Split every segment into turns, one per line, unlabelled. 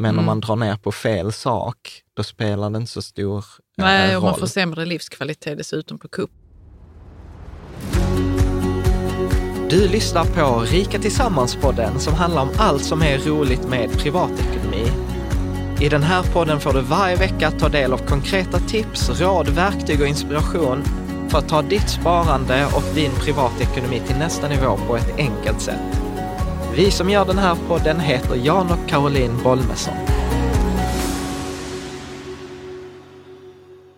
Men om man drar ner på fel sak, då spelar det inte så stor eh,
Nej, och man
roll.
får sämre livskvalitet dessutom på kupp.
Du lyssnar på Rika Tillsammans-podden som handlar om allt som är roligt med privatekonomi. I den här podden får du varje vecka ta del av konkreta tips, råd, verktyg och inspiration för att ta ditt sparande och din privatekonomi till nästa nivå på ett enkelt sätt. Vi som gör den här podden heter Jan och Caroline Bolmesson.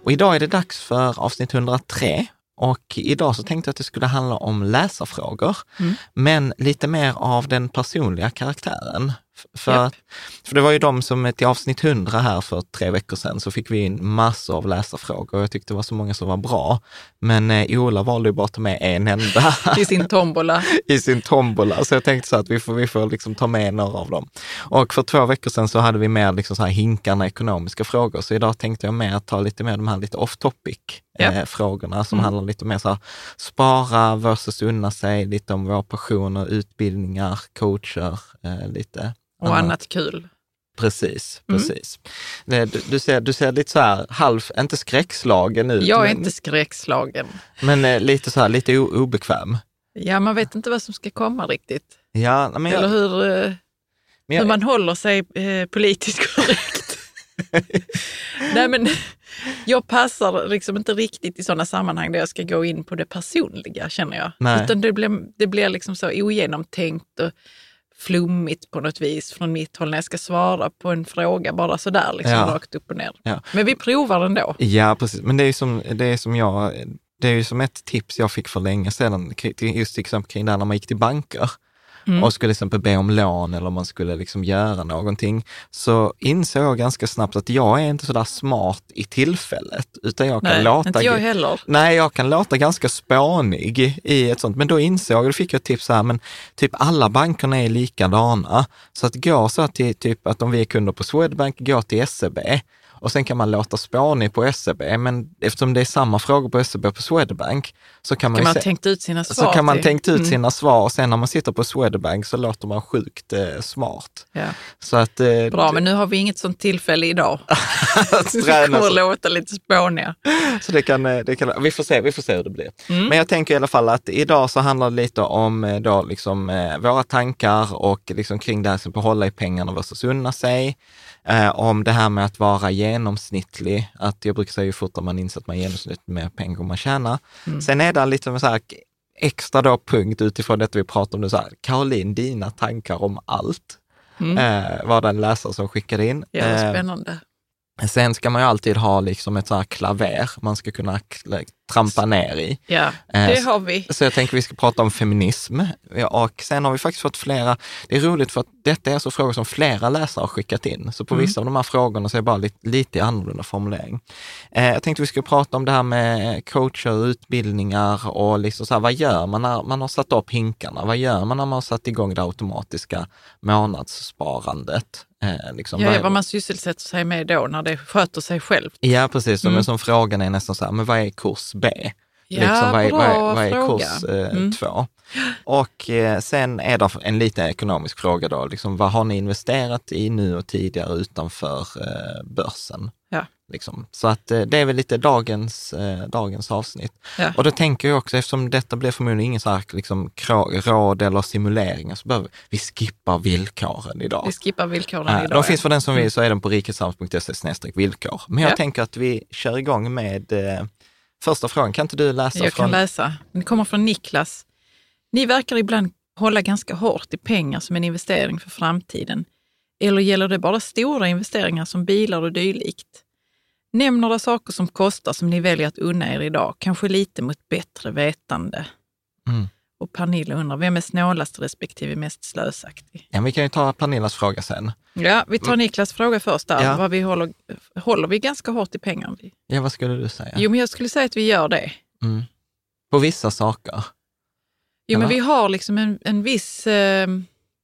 Och idag är det dags för avsnitt 103 och idag så tänkte jag att det skulle handla om läsarfrågor, men lite mer av den personliga karaktären. För, att- för det var ju de som till avsnitt 100 här för tre veckor sedan så fick vi in massor av läsarfrågor och jag tyckte det var så många som var bra. Men eh, Ola valde ju bara att ta med en enda
I sin tombola.
i sin tombola. Så jag tänkte så att vi får, vi får liksom ta med några av dem. Och för två veckor sedan så hade vi mer liksom så här hinkarna ekonomiska frågor. Så idag tänkte jag mer ta lite mer de här lite off topic
Japp.
eh, frågorna som
Mm.
handlar lite mer så här spara versus unna sig, lite om våra passioner, utbildningar, coacher, eh, lite
Och annat kul.
Precis,
Mm.
precis. Det, du, du, ser, du ser lite så här halv, inte skräckslagen ut,
Jag är
men,
inte skräckslagen.
men eh, lite så här, lite o, obekväm.
Ja, man vet inte vad som ska komma riktigt.
Ja, men jag,
Eller hur, eh,
men
hur
jag,
man håller sig eh, politiskt korrekt. Nej, men jag passar liksom inte riktigt i sådana sammanhang där jag ska gå in på det personliga, känner jag.
Nej.
Utan det blir, det blir liksom så ogenomtänkt och flummigt på något vis från mitt håll när jag ska svara på en fråga bara sådär, liksom
Ja.
rakt upp och ner.
Ja.
Men vi provar ändå.
Ja, precis. Men det är ju som, det är som jag, det är ju som ett tips jag fick för länge sedan, just till exempel kring det här när man gick till banker
Mm.
och skulle till exempel be om lån eller om man skulle liksom göra någonting, så insåg jag ganska snabbt att jag är inte så där smart i tillfället, utan jag kan
Nej,
låta...
inte jag heller.
Nej, jag kan låta ganska spånig i ett sånt, men då insåg jag, då fick jag ett tips här, men typ alla bankerna är likadana. Så att gå så till typ att om vi är kunder på Swedbank, gå till SEB och sen kan man låta spånig på SEB, men eftersom det är samma frågor på SEB och på Swedbank så kan man,
Kan man
se-
tänkt ut sina svar
så kan man
till.
tänkt ut
Mm.
sina svar och sen när man sitter på Swedbank så låter man sjukt eh, smart.
Ja.
Så att, eh,
Bra, men nu har vi inget sånt tillfälle idag. Vi kommer låta lite spåniga.
Så det kan, eh, det kan, vi får se, vi får se hur det blir.
Mm.
Men jag tänker i alla fall att idag så handlar det lite om eh, då liksom, eh, våra tankar och liksom kring det här som på hålla i pengarna versus unna sig. Eh, om det här med att vara genomsnittlig, att jag brukar säga ju fortare man inser att man är genomsnittlig med pengar man tjänar.
Mm.
Sen är det lite så här extra då punkt utifrån detta vi pratar om nu, så här, Caroline, dina tankar om allt.
Mm.
Eh, var det en läsare som skickade in.
Ja,
Eh,
spännande.
Sen ska man ju alltid ha liksom ett så här klaver man ska kunna trampa ner i.
Ja,
eh,
det har vi.
Så jag tänker vi ska prata om feminism. Och sen har vi faktiskt fått flera, det är roligt för att detta är alltså frågor som flera läsare har skickat in. Så på
Mm.
vissa av de här frågorna så är det bara lite, lite annorlunda formulering. Eh, jag tänkte vi ska prata om det här med coacher, utbildningar och liksom så här, vad gör man när man har satt upp hinkarna? Vad gör man när man har satt igång det automatiska månadssparandet? Eh, liksom,
Ja,
vad
man sysselsätter sig med då när det sköter sig självt.
ja precis.
Mm.
Men som frågan är nästan så här, men vad är kurs B?
Ja,
liksom, vad är, vad är, vad är kurs eh,
Mm.
två? Och eh, sen är det en lite ekonomisk fråga då, liksom, vad har ni investerat i nu och tidigare utanför eh, börsen?
Ja.
Liksom. Så att eh, det är väl lite dagens, eh, dagens avsnitt.
Ja.
Och då tänker jag också, eftersom detta blir förmodligen ingen så här, liksom, råd eller simuleringar, så behöver vi skippa villkoren idag.
Vi skippar villkoren
Ja,
idag.
de finns för den som vill
Mm.
så är den på rikesams.se villkor. Men jag
Ja.
tänker att vi kör igång med eh, första frågan. Kan inte du läsa
Jag
från...
kan läsa. Det kommer från Niklas. Ni verkar ibland hålla ganska hårt i pengar som en investering för framtiden. Eller gäller det bara stora investeringar som bilar och dylikt? Nämn några saker som kostar som ni väljer att unna er idag, kanske lite mot bättre vetande.
Mm.
Och Pernilla undrar, vem är snålast respektive mest slösaktig?
Ja, vi kan ju ta Pernillas fråga sen.
Ja, vi tar Niklas fråga först där.
Ja.
Vad vi håller, håller vi ganska hårt i pengar?
Ja, vad skulle du säga?
Jo, men jag skulle säga att vi gör det.
Mm. På vissa saker.
Jo, men
Eller?
vi har liksom en, en viss eh,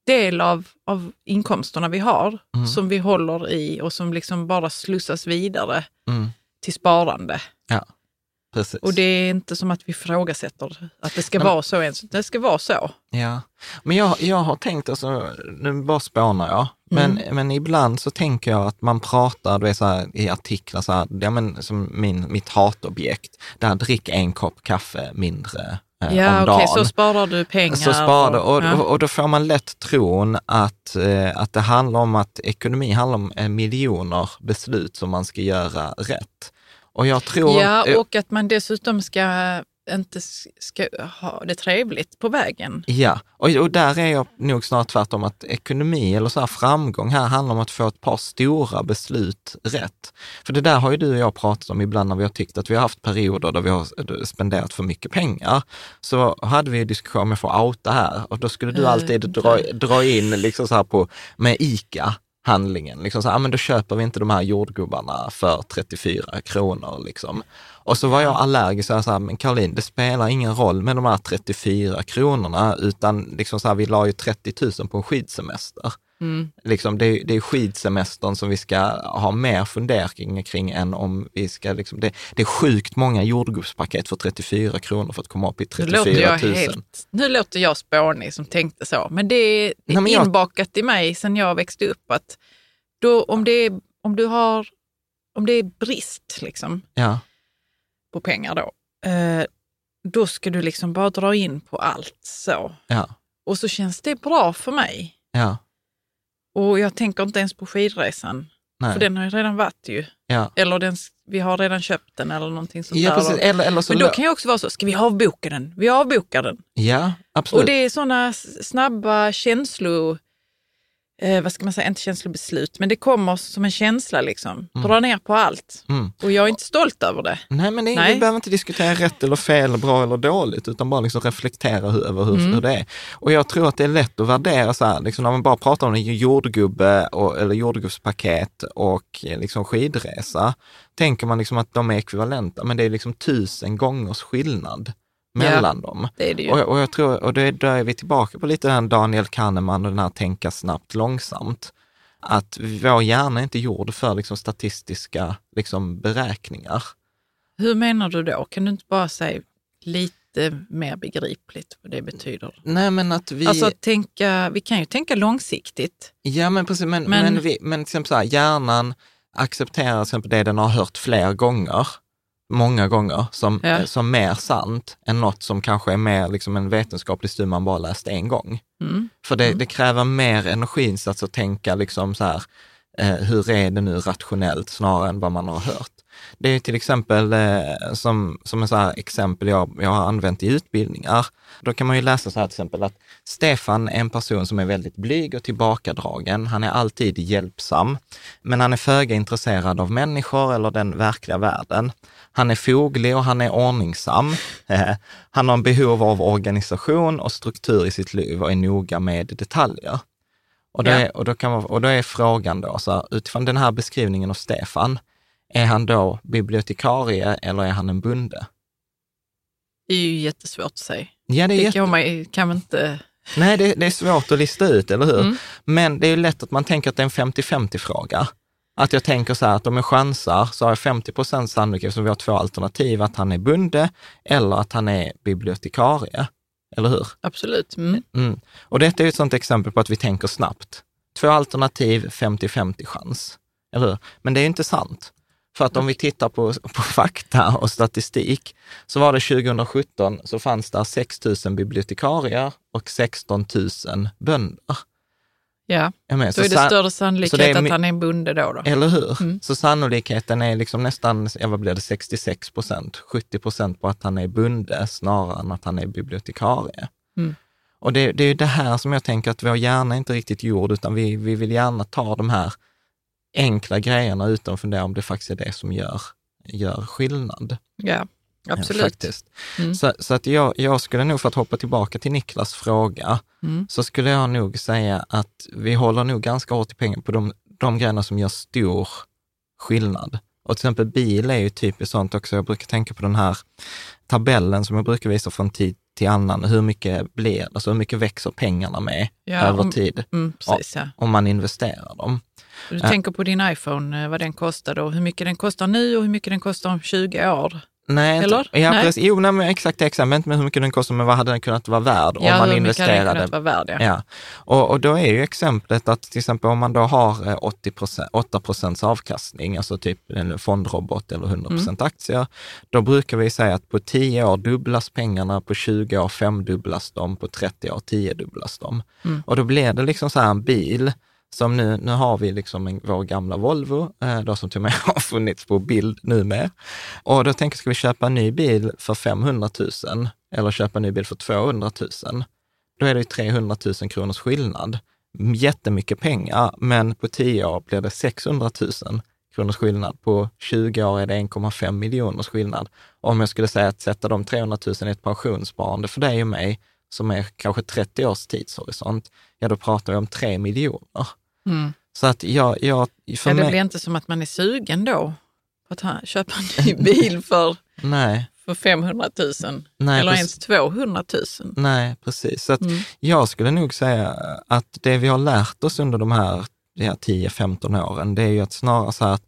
del av, av inkomsterna vi har
Mm.
som vi håller i och som liksom bara slussas vidare
Mm.
till sparande.
Precis.
Och det är inte som att vi ifrågasätter att det ska
Men-
vara så ens. Det ska vara så.
Ja, men jag, jag har tänkt, alltså, nu bara spånar jag, men,
Mm.
men ibland så tänker jag att man pratar du vet, så här, i artiklar, så här, ja, men, som min, mitt hatobjekt, där drick en kopp kaffe mindre eh,
Ja,
om
okej,
dagen.
så sparar du pengar.
Så sparar du, och,
ja.
och, och då får man lätt tron att, eh, att det handlar om att ekonomi handlar om eh, miljoner beslut som man ska göra rätt. Och jag tror...
ja, och att man dessutom ska inte ska ha det trevligt på vägen.
Ja, och, och där är jag nog snart tvärtom att ekonomi eller så här framgång här handlar om att få ett par stora beslut rätt. För det där har ju du och jag pratat om ibland när vi har tyckt att vi har haft perioder där vi har spenderat för mycket pengar. Så hade vi ju diskussion om jag får outa här och då skulle du
Eh,
alltid dra, dra in liksom så här på, med ICA, handlingen. Liksom så här, ah, men då köper vi inte de här jordgubbarna för 34 kronor. Liksom. Och så var jag allergisk, så jag sa, men Caroline, det spelar ingen roll med de här 34 kronorna, utan liksom så här, vi la ju 30 000 på en skidsemester.
Mm.
Liksom, det, är, det är skidsemestern som vi ska ha mer funderingar kring än om vi ska, liksom, det, det är sjukt många jordgubbspaket för 34 kronor för att komma upp i
Nu låter
34
jag
000.
helt, nu låter jag spånig som tänkte så, men det är
Nej, men jag-
inbakat i mig sedan jag växte upp att då, om, det är, om, du har, om det är brist liksom,
Ja,
på pengar då, eh, då ska du liksom bara dra in på allt så.
ja,
Och så känns det bra för mig.
ja.
Och jag tänker inte ens på skidresan,
Nej.
för den har ju redan varit ju.
ja.
Eller den, vi har redan köpt den eller någonting sånt
Ja,
där.
Eller, eller så
Men då kan jag också vara så, ska vi avboka den? Vi avbokar den.
Ja, absolut.
Och det är sådana snabba känslor, eh, vad ska man säga, inte känslobeslut, men det kommer som en känsla liksom. Dra ner på allt.
Mm.
Och jag är inte stolt över det.
Nej, men det,
Nej.
vi behöver inte diskutera rätt eller fel, bra eller dåligt, utan bara liksom reflektera hur, över hur,
Mm.
hur det är. Och jag tror att det är lätt att värdera så här, liksom när man bara pratar om en jordgubbe och, eller jordgubbspaket och eh, liksom skidresa, tänker man liksom att de är ekvivalenta, men det är liksom tusen gångers skillnad mellan dem.
Det det.
Och, jag- och jag tror, och det, då är vi tillbaka på lite den Daniel Kahneman och den här tänka snabbt, långsamt. Att vår hjärna är inte gjord för liksom statistiska liksom beräkningar.
Hur menar du då? Kan du inte bara säga lite mer begripligt vad det betyder?
Nej, men att vi...
Alltså att tänka, vi kan ju tänka långsiktigt.
ja, men precis. Men, men...
Men-
vi, men till exempel så här, hjärnan accepterar till exempel det den har hört fler gånger, många gånger, som,
Ja.
eh, som mer sant än något som kanske är mer liksom en vetenskaplig studie man bara läst en gång.
Mm.
För det, det kräver mer energiinsats att tänka liksom så här, eh, hur är det nu rationellt snarare än vad man har hört. Det är till exempel eh, som, som en så här exempel jag, jag har använt i utbildningar. Då kan man ju läsa så här till exempel att Stefan är en person som är väldigt blyg och tillbakadragen. Han är alltid hjälpsam, men han är föga intresserad av människor eller den verkliga världen. Han är foglig och han är ordningsam. Eh, Han har en behov av organisation och struktur i sitt liv och är noga med detaljer. Och då,
Ja.
och då, kan man, och då är frågan då, så här, utifrån den här beskrivningen av Stefan, är han då bibliotekarie eller är han en bonde?
Det är ju jättesvårt att säga.
Ja, det är
Det
jätte...
kan man, kan man inte
Nej, det, det är svårt att lista ut, eller hur? Men det är ju lätt att man tänker att det är en 50-50 fråga. Att jag tänker så här att om jag chansar så har jag 50 procent sannolikhet, som vi har två alternativ, att han är bonde eller att han är bibliotekarie. Eller hur?
Absolut. Mm.
Mm. Och detta är ju ett sånt exempel på att vi tänker snabbt. Två alternativ, 50-50 chans. Eller hur? Men det är inte sant. För att om vi tittar på, på fakta och statistik, så var det 2017 så fanns det 6 000 bibliotekarier och 16 000 bönder.
Ja,
menar,
då
så
är det större sannolikhet
det är
att han är en bonde då. då.
Eller hur?
Mm.
Så sannolikheten är liksom nästan, vad blir det, 66 procent, 70 procent på att han är bonde snarare än att han är bibliotekarie.
Mm.
Och det, det är det här som jag tänker att vår hjärna inte riktigt gjord, utan vi, vi vill gärna ta de här enkla grejerna utan att fundera om det faktiskt är det som gör, gör skillnad.
Ja, absolut.
faktiskt.
Mm.
Så, så att jag, jag skulle nog, för att hoppa tillbaka till Niklas fråga,
Mm.
så skulle jag nog säga att vi håller nog ganska hårt i pengar på de, de grejerna som gör stor skillnad. Och till exempel bil är ju typiskt sånt också. Jag brukar tänka på den här tabellen som jag brukar visa från tid till annan. Hur mycket blir alltså hur mycket växer pengarna med
Ja,
över
om-
tid
Mm, precis, ja.
om man investerar dem?
Du
Ja.
tänker på din iPhone, eh, vad den kostar och hur mycket den kostar nu och hur mycket den kostar om 20 år.
Nej,
Eller?
Ja,
Nej.
precis. Jo, nej, men exakt inte med hur mycket den kostar, men vad hade den kunnat vara värd om
ja,
man
hur mycket hade den
investerade
kunnat vara värd? Ja.
Ja, och, och då är ju exemplet att till exempel om man då har eh, 80 8 procents avkastning, alltså typ en fondrobot eller 100 procent aktier, då brukar vi säga att på 10 år dubblas pengarna, på 20 år femdubblas de, på 30 år tiodubblas de.
Mm.
Och då blir det liksom så här en bil som nu, nu har vi liksom en, vår gamla Volvo, eh, då som till och med har funnits på bild nu med. Och då tänker jag, ska vi köpa en ny bil för 500 000 eller köpa en ny bil för 200 000? Då är det ju 300 000 kronors skillnad. Jättemycket pengar, men på 10 år blir det 600 000 kronors skillnad. På 20 år är det 1,5 miljoners skillnad. Om jag skulle säga att sätta de 300 000 i ett pensionssparande för dig och mig, som är kanske 30 års tidshorisont, ja då pratar vi om 3 miljoner.
Mm.
Så att jag, jag för
Ja, det
mig,
blir inte som att man är sugen då på att köpa en ny bil för,
nej,
för 500 000
nej,
eller
precis,
ens 200 000.
nej, precis. Så att
Mm.
jag skulle nog säga att det vi har lärt oss under de här, de här 10-15 åren, det är ju att snarare så här att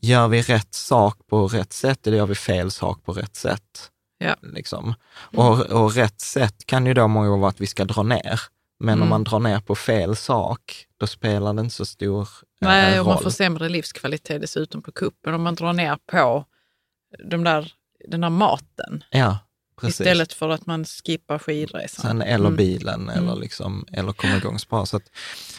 gör vi rätt sak på rätt sätt eller gör vi fel sak på rätt sätt?
Ja.
Liksom. Och, och rätt sätt kan ju då många gånger vara att vi ska dra ner. Men om
Mm.
man drar ner på fel sak, då spelar det inte så stor eh,
Nej, och man
roll.
får sämre livskvalitet dessutom på kuppen om man drar ner på de där, den där maten
Ja, precis.
istället för att man skippar skidresan.
Sen, eller
Mm.
bilen eller,
Mm.
liksom, eller komma igång så bra. Så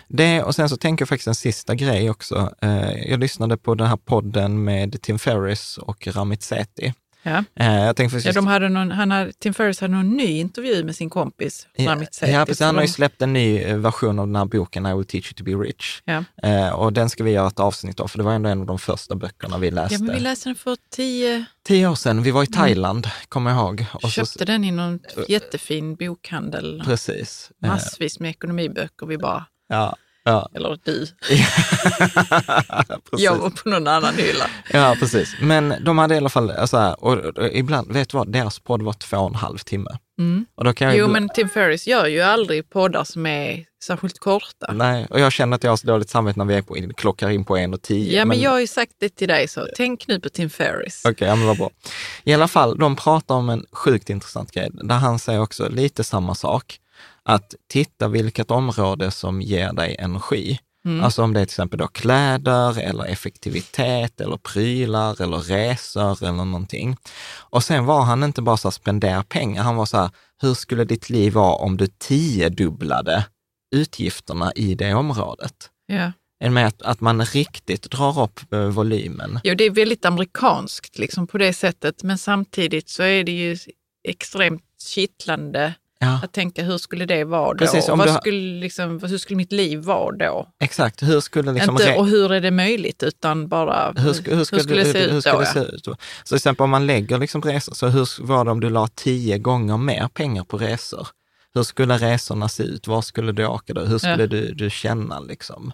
det, och sen så tänker jag faktiskt en sista grej också. Eh, jag lyssnade på den här podden med Tim Ferris och Ramit Sethi.
Ja.
Eh, jag tänkte
Ja, de hade någon, han hade, Tim Ferriss hade någon ny intervju med sin kompis,
ja, ja, precis, han har ju
Så
släppt en ny eh, version av den här boken I will teach you to be rich.
Ja.
Eh, och den ska vi göra ett avsnitt av, för det var ändå en av de första böckerna vi läste.
Ja, men vi läste den för tio,
Tio år sedan, vi var i Thailand, kommer jag ihåg. Och så,
köpte den i någon jättefin bokhandel.
precis. Eh,
Massvis med ekonomiböcker. Vi bara,
ja, ja.
eller du, jag var på någon annan hylla.
Ja, precis. Men de hade i alla fall, alltså, här, och, och ibland, vet du vad, deras podd var två och en halv timme.
Mm.
Och då kan jag
Jo, men Tim Ferriss gör ju aldrig poddar som är särskilt korta.
Nej, och jag känner att jag har så dåligt samvete när vi är på, klockar in på en och tio.
Ja, men jag har ju sagt det till dig, så tänk nu på Tim Ferriss.
Okej, ja, men vad bra. I alla fall, de pratar om en sjukt intressant grej, där han säger också lite samma sak. Att titta vilket område som ger dig energi.
Mm.
Alltså om det är till exempel då kläder eller effektivitet eller prylar eller resor eller någonting. Och sen var han inte bara så här spendera pengar, han var så här, hur skulle ditt liv vara om du tiodubblade utgifterna i det området?
Ja.
Än med att, att man riktigt drar upp eh, volymen.
Jo, det är väldigt amerikanskt liksom, på det sättet, men samtidigt så är det ju extremt kittlande
Ja,
att tänka hur skulle det vara då?
Precis, om
Vad
du
skulle, liksom, hur skulle mitt liv vara då?
exakt. Hur skulle liksom...
Inte, och hur är det möjligt, utan bara
hur, sk- hur, skulle,
det se
hur,
ut
hur
då?
det
ja.
se ut? Så till exempel om man lägger liksom resor, så hur var det om du la tio gånger mer pengar på resor? Hur skulle resorna se ut? Var skulle du åka då? Hur skulle
Ja.
du, du känna liksom?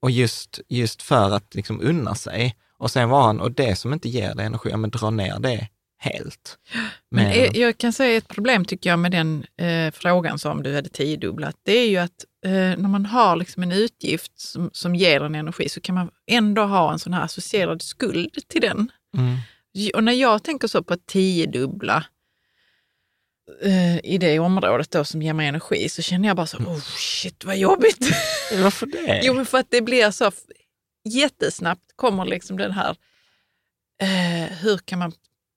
Och just, just för att liksom unna sig. Och sen var han, och det som inte ger dig energi, ja men dra ner det helt.
Men eh, jag kan säga ett problem tycker jag med den eh, frågan som du hade tiodubblat. Det är ju att eh, när man har liksom en utgift som, som ger en energi så kan man ändå ha en sån här associerad skuld till den.
mm,
Och när jag tänker så på att tiodubbla eh, i det området då som ger mig energi så känner jag bara så, oh shit vad jobbigt.
varför det?
Jo, men för att det blir så jättesnabbt kommer liksom den här, eh, hur, kan man,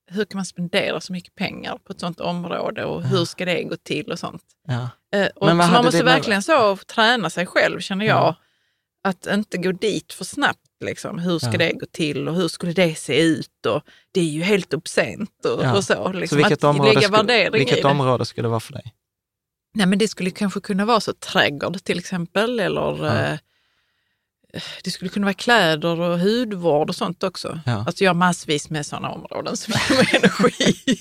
hur kan man spendera så mycket pengar på ett sånt område och hur ska det gå till och sånt.
ja.
Eh, och så man måste verkligen så träna sig själv, känner jag,
Ja.
att inte gå dit för snabbt. Liksom. Hur ska
Ja.
det gå till och hur skulle det se ut? Och det är ju helt obscent och, och så. Liksom,
Så vilket,
att
område
lägga
skulle, vilket område skulle det vara för dig?
Nej, men det skulle kanske kunna vara så trädgård till exempel, eller eh, det skulle kunna vara kläder och hudvård och sånt också.
Ja.
Alltså jag har massvis med sådana områden som mig energi.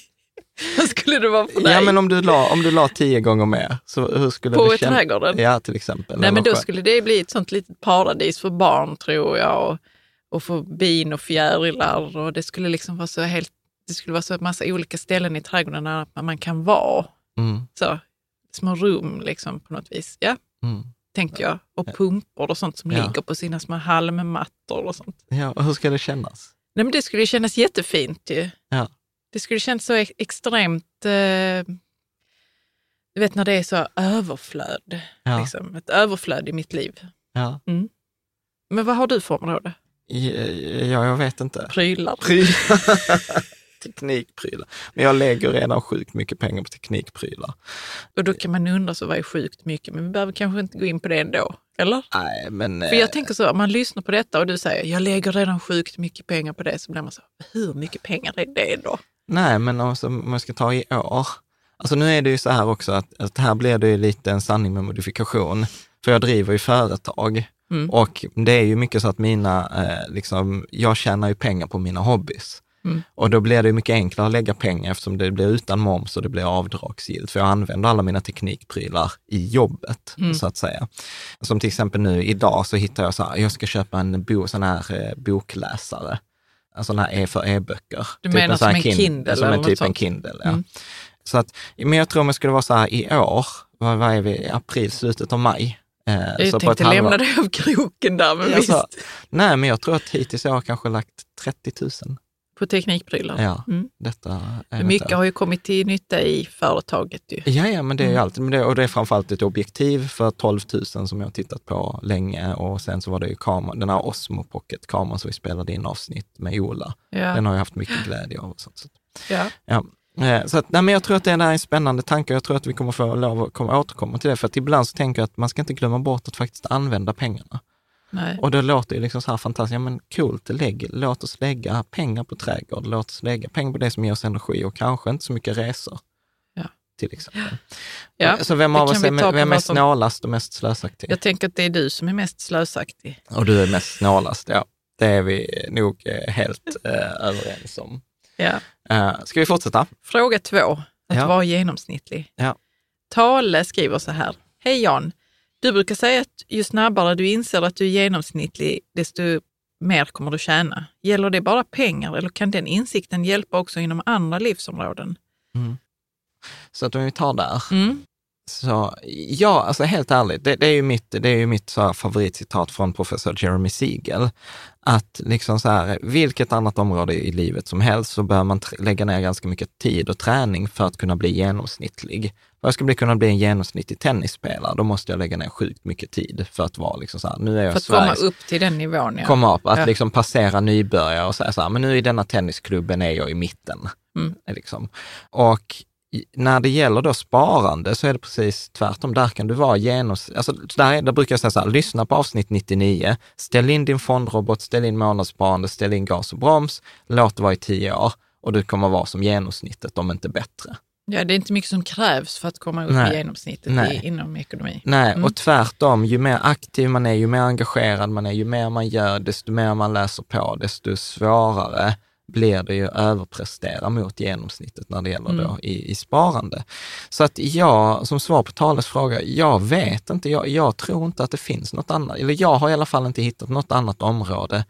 Vad skulle det vara för dig?
Ja, men om du, la, om du la tio gånger mer, så hur skulle
På
det kännas?
trädgården?
Ja, till exempel.
Nej, men då skulle det bli ett sånt litet paradis för barn tror jag. Och, och för bin och fjärilar. Och det skulle liksom vara så helt, det skulle vara så massa olika ställen i trädgården där man kan vara.
Mm,
Så, små rum liksom på något vis. Ja,
mm.
Tänkte jag. Och pumpor och sånt som
Ja.
ligger på sina små halmmattor och sånt.
Ja, och hur ska det kännas?
Nej, men det skulle ju kännas jättefint ju.
Ja.
Det skulle kännas så ex- extremt, eh, du vet när det är så överflöd.
Ja.
Liksom, ett överflöd i mitt liv.
Ja.
Men vad har du för område?
Ja, jag vet inte.
Prylar?
Prylar. Teknikprylar. Men jag lägger redan sjukt mycket pengar på teknikprylar.
Och då kan man undra så vad är sjukt mycket, men vi behöver kanske inte gå in på det ändå. Eller?
Nej, men...
För jag tänker så, om man lyssnar på detta och du säger jag lägger redan sjukt mycket pengar på det, så blir man så, hur mycket pengar är det då?
Nej, men alltså, om man ska ta i år. Alltså nu är det ju så här också att, att här blir det ju lite en sanning med modifikation. För jag driver ju företag
Mm.
och det är ju mycket så att mina, eh, liksom, jag tjänar ju pengar på mina hobbys.
Mm.
Och då blir det mycket enklare att lägga pengar eftersom det blir utan moms och det blir avdragsgillt. För jag använder alla mina teknikprylar i jobbet,
Mm.
så att säga. Som till exempel nu idag så hittar jag så här, jag ska köpa en bo, sån här eh, bokläsare. En sån här e för e-böcker.
Du menar
en
som en Kindle
Som
eller
en typ en? Kindle, ja.
Mm.
Så att, men jag tror om det skulle vara så här i år, vad, vad är vi, april, slutet av maj. Eh,
Jag
så på ett
tänkte lämna dig av kroken där, men
Alltså,
visst.
Nej, men jag tror att hittills jag har kanske lagt 30 000.
På teknikprylar.
Ja,
Mm.
detta är
Mycket har ju kommit till nytta i företaget ju.
Ja, ja, men det är ju
Mm.
alltid, men det, och det är framförallt ett objektiv för 12 000 som jag har tittat på länge och sen så var det ju kameran, den här Osmo Pocket-kameran som vi spelade in avsnitt med Ola.
Ja.
Den har jag haft mycket glädje av. Och sånt. Så,
Ja.
ja. Eh, Så att, nej, men jag tror att det är en spännande tanke och jag tror att vi kommer få lov att komma, återkomma till det. För att ibland så tänker jag att man ska inte glömma bort att faktiskt använda pengarna.
Nej.
Och det låter ju liksom så här fantastiskt, ja men coolt, lägg, låt oss lägga pengar på trädgård, låt oss lägga pengar på det som ger oss energi och kanske inte så mycket resor.
Ja.
Till exempel.
Ja,
så vem
det
av oss är, vem är snålast och mest slösaktig?
Jag tänker att det är du som är mest slösaktig.
Och du är mest snålast, ja. Det är vi nog eh, helt eh, överens om.
Ja.
Eh, ska vi fortsätta?
Fråga två, att
Ja.
vara genomsnittlig.
Ja.
Tale skriver så här. Hej Jan! Du brukar säga att ju snabbare du inser att du är genomsnittlig, desto mer kommer du tjäna. Gäller det bara pengar eller kan den insikten hjälpa också inom andra livsområden?
Så att om vi tar där.
Mm.
Så ja, alltså helt ärligt, det, det är ju mitt, det är ju mitt så favoritcitat från professor Jeremy Siegel. Att liksom så här, vilket annat område i livet som helst så bör man lägga ner ganska mycket tid och träning för att kunna bli genomsnittlig. För jag ska bli, kunna bli en genomsnittlig tennisspelare, då måste jag lägga ner sjukt mycket tid för att vara liksom så här, nu är jag
För att komma
Sveriges
upp till den nivån. Ja.
komma upp, att
Ja.
liksom passera nybörjare och säga så här, men nu i denna tennisklubben är jag i mitten.
Mm.
Liksom. Och när det gäller då sparande så är det precis tvärtom. Där kan du vara genoms... Alltså där, är- där brukar jag säga så här, lyssna på avsnitt 99, ställ in din fondrobot, ställ in månadssparande, ställ in gas och broms, låt det vara i tio år och du kommer vara som genomsnittet, om inte bättre.
Ja, det är inte mycket som krävs för att komma upp
Nej.
i genomsnittet
Nej.
i, inom ekonomi.
Nej,
Mm.
och tvärtom, ju mer aktiv man är, ju mer engagerad man är, ju mer man gör, desto mer man läser på, desto svårare blir det ju överprestera mot genomsnittet när det gäller
Mm.
då i, i sparande. Så att jag, som svar på Tales fråga, jag vet inte, jag, jag tror inte att det finns något annat, eller jag har i alla fall inte hittat något annat område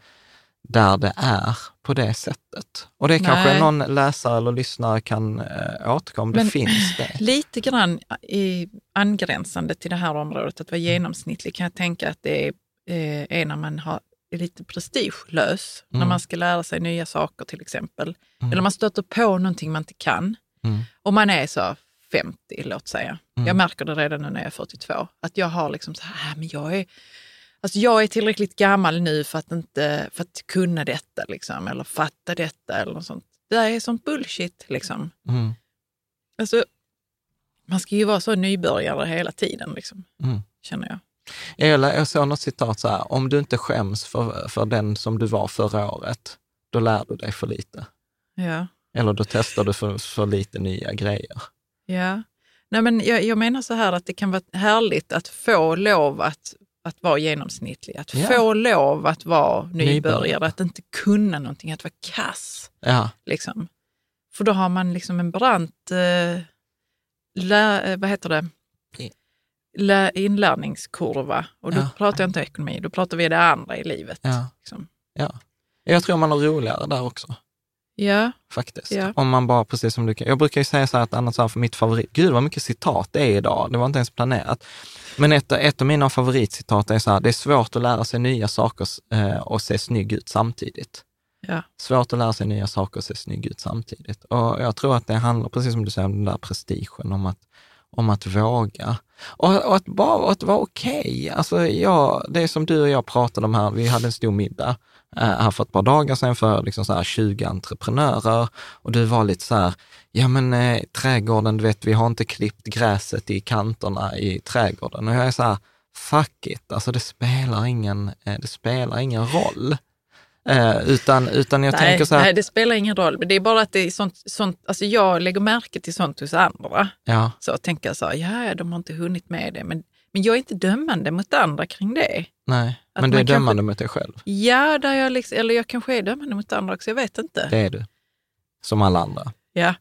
där det är på det sättet. Och det kanske
Nej.
någon läsare eller lyssnare kan eh, återkomma, det
Men-
finns det.
Lite grann i angränsande till det här området, att vara
Mm.
genomsnittlig, kan jag tänka att det är, eh, är när man har, är lite prestigelös, när
Mm.
man ska lära sig nya saker till exempel.
Mm.
Eller man stöter på någonting man inte kan.
Mm.
Och man är så 50, låt säga.
Mm.
Jag märker det redan nu när jag är 42, att jag har liksom så här, "Ah, men jag är, alltså jag är tillräckligt gammal nu för att, inte, för att kunna detta, liksom, eller fatta detta eller något sånt. Det där är sånt bullshit. Liksom.
Mm.
Alltså, man ska ju vara så nybörjare hela tiden, liksom,
Mm.
känner jag.
Jag, lä- jag såg något citat så här, om du inte skäms för, för den som du var förra året, då lär du dig för lite.
Ja.
Eller då testar du för, för lite nya grejer.
ja. Nej, men jag, jag menar så här att det kan vara härligt att få lov att, att vara genomsnittlig. Att
Ja.
få lov att vara nybörjare,
Nybörjare.
att inte kunna någonting, att vara kass.
Ja,
Liksom. För då har man liksom en brant eh, lä, eh, vad heter det? Lä, inlärningskurva. Och då
Ja.
pratar jag inte ekonomi, då pratar vi det andra i livet.
ja,
Liksom.
ja. Jag tror man har roligare där också.
Ja,
faktiskt.
Ja.
Om man bara, precis som du kan. Jag brukar ju säga så här att annars för mitt favorit, gud vad mycket citat det är idag, det var inte ens planerat. Men ett, ett av mina favoritcitat är så här, det är svårt att lära sig nya saker eh, och se snygg ut samtidigt.
ja.
Svårt att lära sig nya saker och se snygg ut samtidigt. Och jag tror att det handlar, precis som du säger, om den där prestigen, om att, om att våga. Och, och att bara att vara okej. Alltså, jag, det är som du och jag pratade om här, vi hade en stor middag här för ett par dagar sedan för liksom så här 20 entreprenörer och du var lite så här, ja men eh, trädgården, du vet, vi har inte klippt gräset i kanterna i trädgården. Och jag är så här, fuck it, alltså det spelar ingen, eh, det spelar ingen roll. Eh, utan, utan jag
nej,
tänker så här,
nej, det spelar ingen roll. Men det är bara att det är sånt, sånt alltså jag lägger märke till sånt hos andra.
ja,
Så tänker jag så här, ja, de har inte hunnit med det. Men, men jag är inte dömande mot andra kring det.
nej, men du är
kanske-
dömande mot dig själv.
Ja, där jag liksom, eller jag kanske är dömande mot andra också, jag vet inte.
Det är du. Som alla andra.
Ja.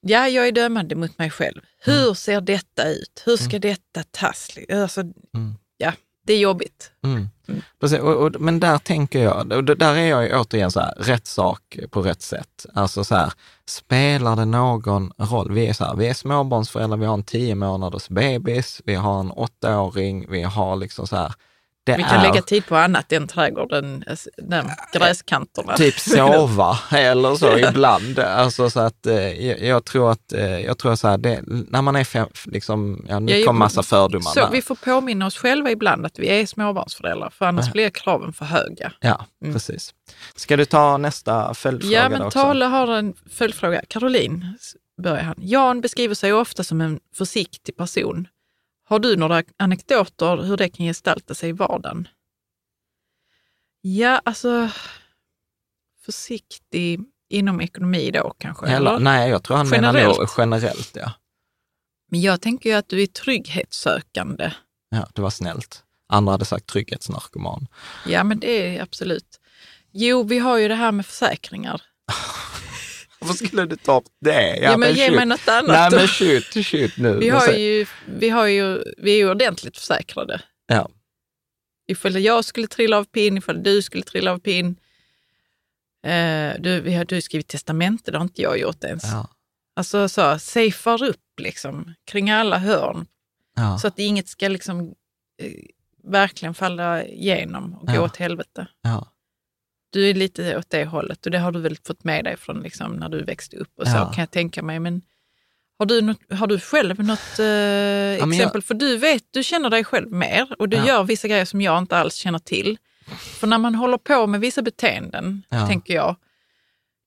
ja, jag är dömande mot mig själv. Hur ser detta ut? Hur ska detta tas? Alltså,
Mm.
Ja, det är jobbigt.
Mm.
Mm.
Precis, och, och, men där tänker jag, och där är jag återigen så här, rätt sak på rätt sätt. Alltså så här, spelar det någon roll? Vi är så här, vi är småbarnsföräldrar, vi har en tio månaders bebis, vi har en åttaåring, vi har liksom så här, det
Vi kan
är
lägga tid på annat än trädgården, alltså, den gräskanterna.
typ sova eller så ibland. Alltså så att eh, jag, jag tror att, eh, jag tror så här, det, när man är fem, liksom, ja nu kommer massa fördomar
Så
där.
vi får påminna oss själva ibland att vi är småbarnsföräldrar, för annars blir kraven för höga.
Ja,
Mm.
precis. Ska du ta nästa följdfråga
Ja, men? Tale har en följdfråga. Caroline börjar han. Jan beskriver sig ofta som en försiktig person. Har du några anekdoter hur det kan gestalta sig i vardagen? Ja, alltså försiktig inom ekonomi då kanske?
Eller,
Eller?
nej, jag tror han menar
Generellt.
nog generellt. Ja.
Men jag tänker ju att du är trygghetssökande.
ja, det var snällt. Andra hade sagt trygghetsnarkoman.
Ja, men det är absolut. Jo, vi har ju det här med försäkringar.
Varför skulle du ta upp det?
Ja, men ge
shoot.
mig något annat
Nej,
då.
men shoot, shoot nu.
Vi, har ju, vi, har ju, vi är ju ordentligt försäkrade.
Ja.
Ifall jag skulle trilla av pinn, ifall du skulle trilla av pinn. Eh, du, vi har, du har skrivit testamente, det har inte jag gjort ens.
Ja,
Alltså så, safear upp liksom kring alla hörn
ja,
så att inget ska liksom eh, verkligen falla igenom och gå
Ja.
åt helvete.
ja.
Du är lite åt det hållet och det har du väl fått med dig från liksom, när du växte upp och så
Ja.
kan jag tänka mig. Men har du, något, har du själv något eh,
men
exempel?
jag-
För du vet, du känner dig själv mer och du
Ja.
gör vissa grejer som jag inte alls känner till. För när man håller på med vissa beteenden,
Ja.
tänker jag,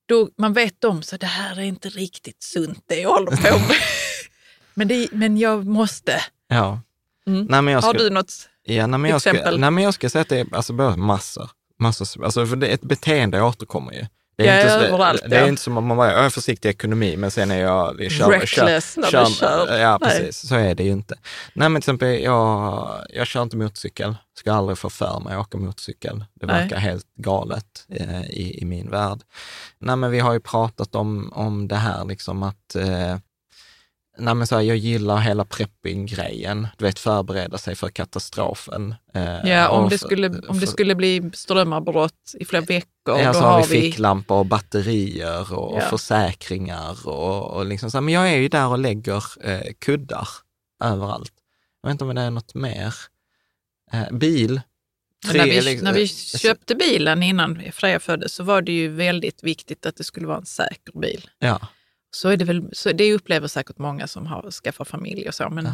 då man vet om så det här är inte riktigt sunt det jag håller på med. men, det, men jag måste.
ja.
Mm.
Nej, men jag
Har
ska,
du något?
ja, nej, men jag ska,
exempel?
nej, men jag ska säga att det är alltså, massor. Massor alltså, för det, ett beteende återkommer ju. Det
Ja,
är, inte, så-
överallt,
det är
ja.
inte som om man bara, jag är försiktig i ekonomi, men sen är jag... jag kör,
Reckless när du kör.
Ja,
Nej.
precis. Så är det ju inte. Nej, men till exempel, jag, jag kör inte motorcykel. Ska aldrig få för mig att åka motorcykel. Det
Nej.
verkar helt galet eh, i, i min värld. Nej, men vi har ju pratat om, om det här, liksom att eh, nej men så här, jag gillar hela prepping-grejen. Du vet, förbereda sig för katastrofen. Eh,
Ja, om det,
för-
skulle, om det
för-
skulle bli strömavbrott i flera veckor,
Ja, så har vi ficklampor och batterier och
Ja.
försäkringar och, och liksom så. här. Men jag är ju där och lägger eh, kuddar överallt. Jag vet inte om det är något mer. Eh, bil.
Men när, vi,
liksom-
när vi köpte bilen innan Freja föddes så var det ju väldigt viktigt att det skulle vara en säker bil.
Ja,
Så är det väl, så det upplever säkert många som har skaffat familj och så. Men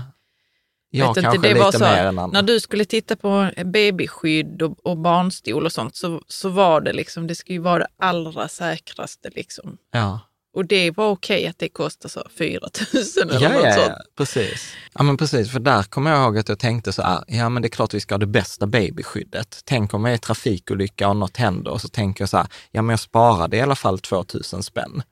jag
vet inte,
kanske
det
lite
var så,
mer än andra.
när du skulle titta på babyskydd och, och barnstol och sånt så, så var det liksom, det skulle ju vara det allra säkraste liksom.
Ja.
Och det var okej att det kostade så 4 000 eller
Ja,
något
ja,
sånt.
ja, precis. Ja, men precis, för där kommer jag ihåg att jag tänkte så här, ja men det är klart vi ska ha det bästa babyskyddet. Tänk om det är trafikolycka och något händer och så tänker jag så här, ja men jag sparade i alla fall 2000 spänn.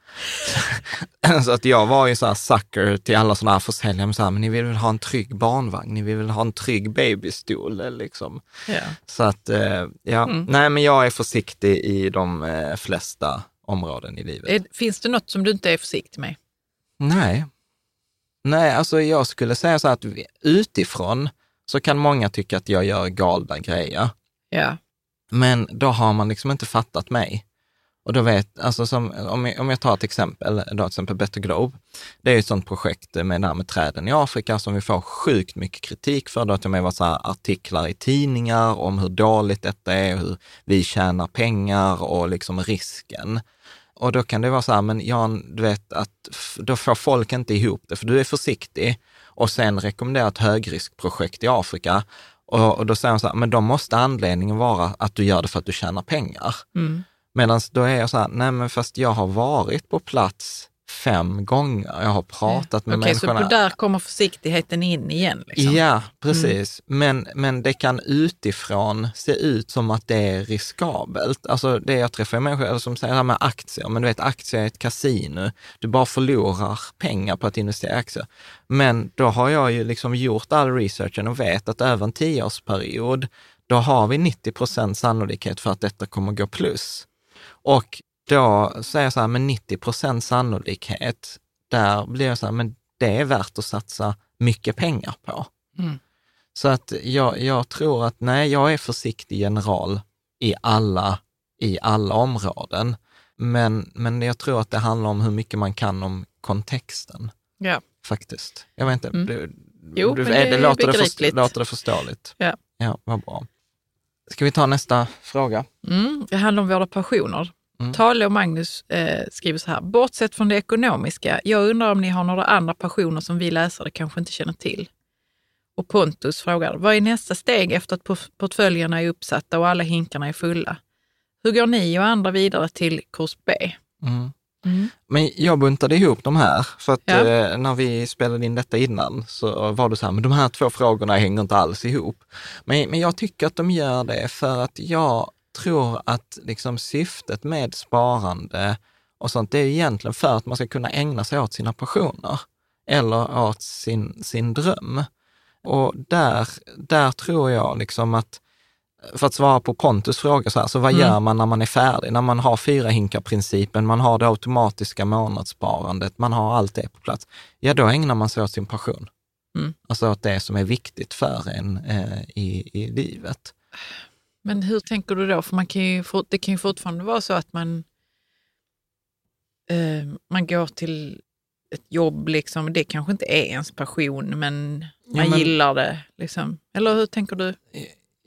så att jag var ju så här sucker till alla sådana här försäljare, så här, men ni vill väl ha en trygg barnvagn, ni vill väl ha en trygg babystol eh, liksom.
Ja.
Så att, eh, ja,
Mm.
nej men jag är försiktig i de eh, flesta områden i livet.
Är, finns det något som du inte är försiktig med?
Nej. Nej, alltså jag skulle säga så här att utifrån så kan många tycka att jag gör galna grejer.
Ja.
Men då har man liksom inte fattat mig. Och då vet, alltså som, om, jag, om jag tar ett exempel, då till exempel Better Globe. Det är ett sånt projekt med med träden i Afrika som vi får sjukt mycket kritik för. Det har till och med varit så artiklar i tidningar om hur dåligt detta är, och hur vi tjänar pengar och liksom risken. Och då kan det vara så här, men Jan, du vet att då får folk inte ihop det, för du är försiktig och sen rekommenderar ett högriskprojekt i Afrika. Och, och då säger han så här, men då måste anledningen vara att du gör det för att du tjänar pengar.
Mm.
Medan då är jag så här, nej men fast jag har varit på plats fem gånger, jag har pratat med
Okej, så
människorna.
på där kommer försiktigheten in igen? Liksom.
Ja, precis. Men, men det kan utifrån se ut som att det är riskabelt. Alltså det jag träffar människor som säger det här med aktier, men du vet aktier är ett kasino. Du bara förlorar pengar på att investera i aktier. Men då har jag ju liksom gjort all researchen och vet att över en tioårsperiod, då har vi 90 procent sannolikhet för att detta kommer gå plus. Och då säger jag så här, med 90 procent sannolikhet, där blir jag så här, men det är värt att satsa mycket pengar på.
Mm.
Så att jag, jag tror att, nej, jag är försiktig general i alla, i alla områden. Men, men jag tror att det handlar om hur mycket man kan om kontexten,
Ja.
faktiskt. Jag vet inte,
Mm.
du,
Jo,
du,
men det är
låter, det först,
begripligt.
låter det förståeligt?
Ja.
Ja, vad bra. Ska vi ta nästa fråga?
Mm, det handlar om våra passioner.
Mm.
Tale och Magnus eh, skriver så här. Bortsett från det ekonomiska, jag undrar om ni har några andra passioner som vi läsare kanske inte känner till. Och Pontus frågar, vad är nästa steg efter att port- portföljerna är uppsatta och alla hinkarna är fulla? Hur går ni och andra vidare till kurs B?
Mm.
Mm.
Men jag buntade ihop de här, för att
Ja.
eh, när vi spelade in detta innan så var det så här, men de här två frågorna hänger inte alls ihop. Men, men jag tycker att de gör det för att jag tror att liksom syftet med sparande och sånt, det är egentligen för att man ska kunna ägna sig åt sina passioner eller åt sin, sin dröm. Och där, där tror jag liksom att för att svara på Pontus fråga, så, här, så vad
Mm.
gör man när man är färdig? När man har fyra hinkar-principen, man har det automatiska månadssparandet, man har allt det på plats. Ja, då ägnar man sig åt sin passion.
Mm.
Alltså åt det som är viktigt för en eh, i, i livet.
Men hur tänker du då? För man kan ju, det kan ju fortfarande vara så att man, eh, man går till ett jobb, liksom. det kanske inte är ens passion, men man
Ja, men-
gillar det. Liksom. Eller hur tänker du?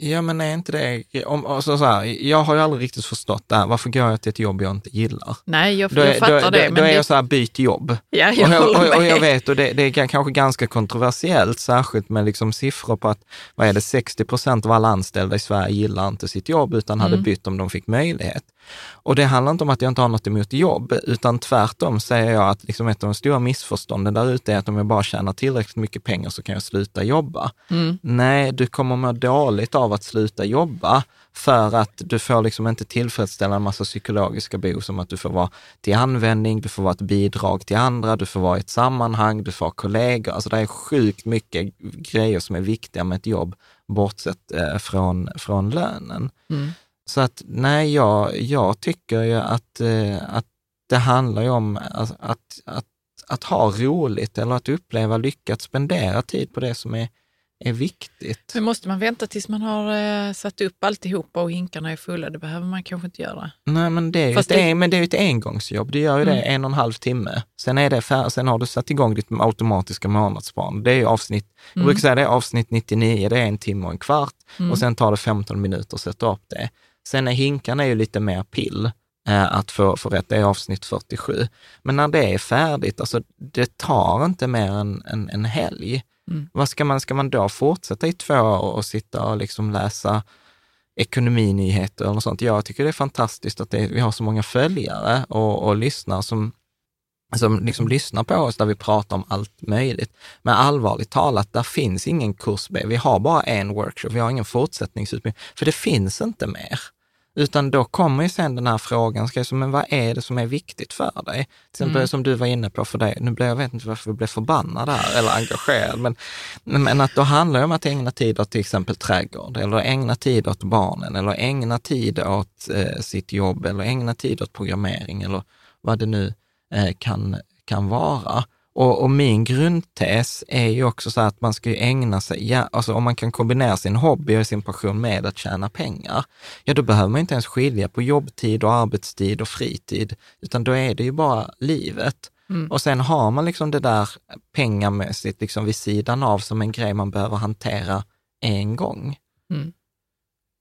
Ja, men är inte det... Om, alltså så här, jag har ju aldrig riktigt förstått det här. Varför går jag till ett jobb jag inte gillar?
Nej, jag,
Då
jag
är,
fattar
då,
det.
då,
men
då är
det,
jag så här, byt jobb.
ja,
Och
jag
jag,
håller
och, och jag vet, och det, det är kanske ganska kontroversiellt, särskilt med liksom siffror på att, vad är det, 60 procent av alla anställda i Sverige gillar inte sitt jobb, utan hade
Mm.
bytt om de fick möjlighet. Och det handlar inte om att jag inte har något emot jobb, utan tvärtom säger jag att liksom ett av de stora missförstånden där ute är att om jag bara tjänar tillräckligt mycket pengar så kan jag sluta jobba.
Mm.
Nej, du kommer må dåligt av att sluta jobba för att du får liksom inte tillfredsställa en massa psykologiska behov som att du får vara till användning, du får vara ett bidrag till andra, du får vara i ett sammanhang, du får ha kollegor. Alltså det är sjukt mycket grejer som är viktiga med ett jobb, bortsett eh, från, från lönen.
Mm.
Så att nej, jag, jag tycker ju att, eh, att det handlar ju om att, att, att, att ha roligt eller att uppleva lycka, att spendera tid på det som är, är viktigt.
Men måste man vänta tills man har eh, satt upp alltihopa och hinkarna är fulla? Det behöver man kanske inte göra.
Nej, men det är ju ett,
det-
en, men det är ett engångsjobb. Du gör ju det
Mm.
en och en halv timme. Sen, är det fär, sen har du satt igång ditt automatiska månadssparande. Det är ju avsnitt, jag
Mm.
brukar säga det är avsnitt 99, det är en timme och en kvart.
Mm.
Och sen tar det 15 minuter att sätta upp det. Sen är hinkarna ju lite mer pill eh, att få, få rätt, det är avsnitt 47. Men när det är färdigt, alltså det tar inte mer än en, en helg.
Mm.
Vad ska man, ska man då fortsätta i två år och sitta och liksom läsa ekonominyheter eller något sånt? Jag tycker det är fantastiskt att det, vi har så många följare och, och lyssnare som, som liksom lyssnar på oss där vi pratar om allt möjligt. Men allvarligt talat, där finns ingen kurs B. Vi har bara en workshop, vi har ingen fortsättningsutbildning, för det finns inte mer. Utan då kommer ju sen den här frågan, ska jag, säga, men vad är det som är viktigt för dig? Till exempel
Mm.
som du var inne på för dig, nu blev jag vet inte varför jag blev förbannad här eller engagerad, men, men att då handlar det om att ägna tid åt till exempel trädgård, eller ägna tid åt barnen, eller ägna tid åt eh, sitt jobb, eller ägna tid åt programmering, eller vad det nu eh, kan, kan vara. Och, och min grundtes är ju också så att man ska ju ägna sig, ja, alltså om man kan kombinera sin hobby och sin passion med att tjäna pengar, ja då behöver man inte ens skilja på jobbtid och arbetstid och fritid, utan då är det ju bara livet.
Mm.
Och sen har man liksom det där pengamässigt liksom vid sidan av som en grej man behöver hantera en gång.
Mm.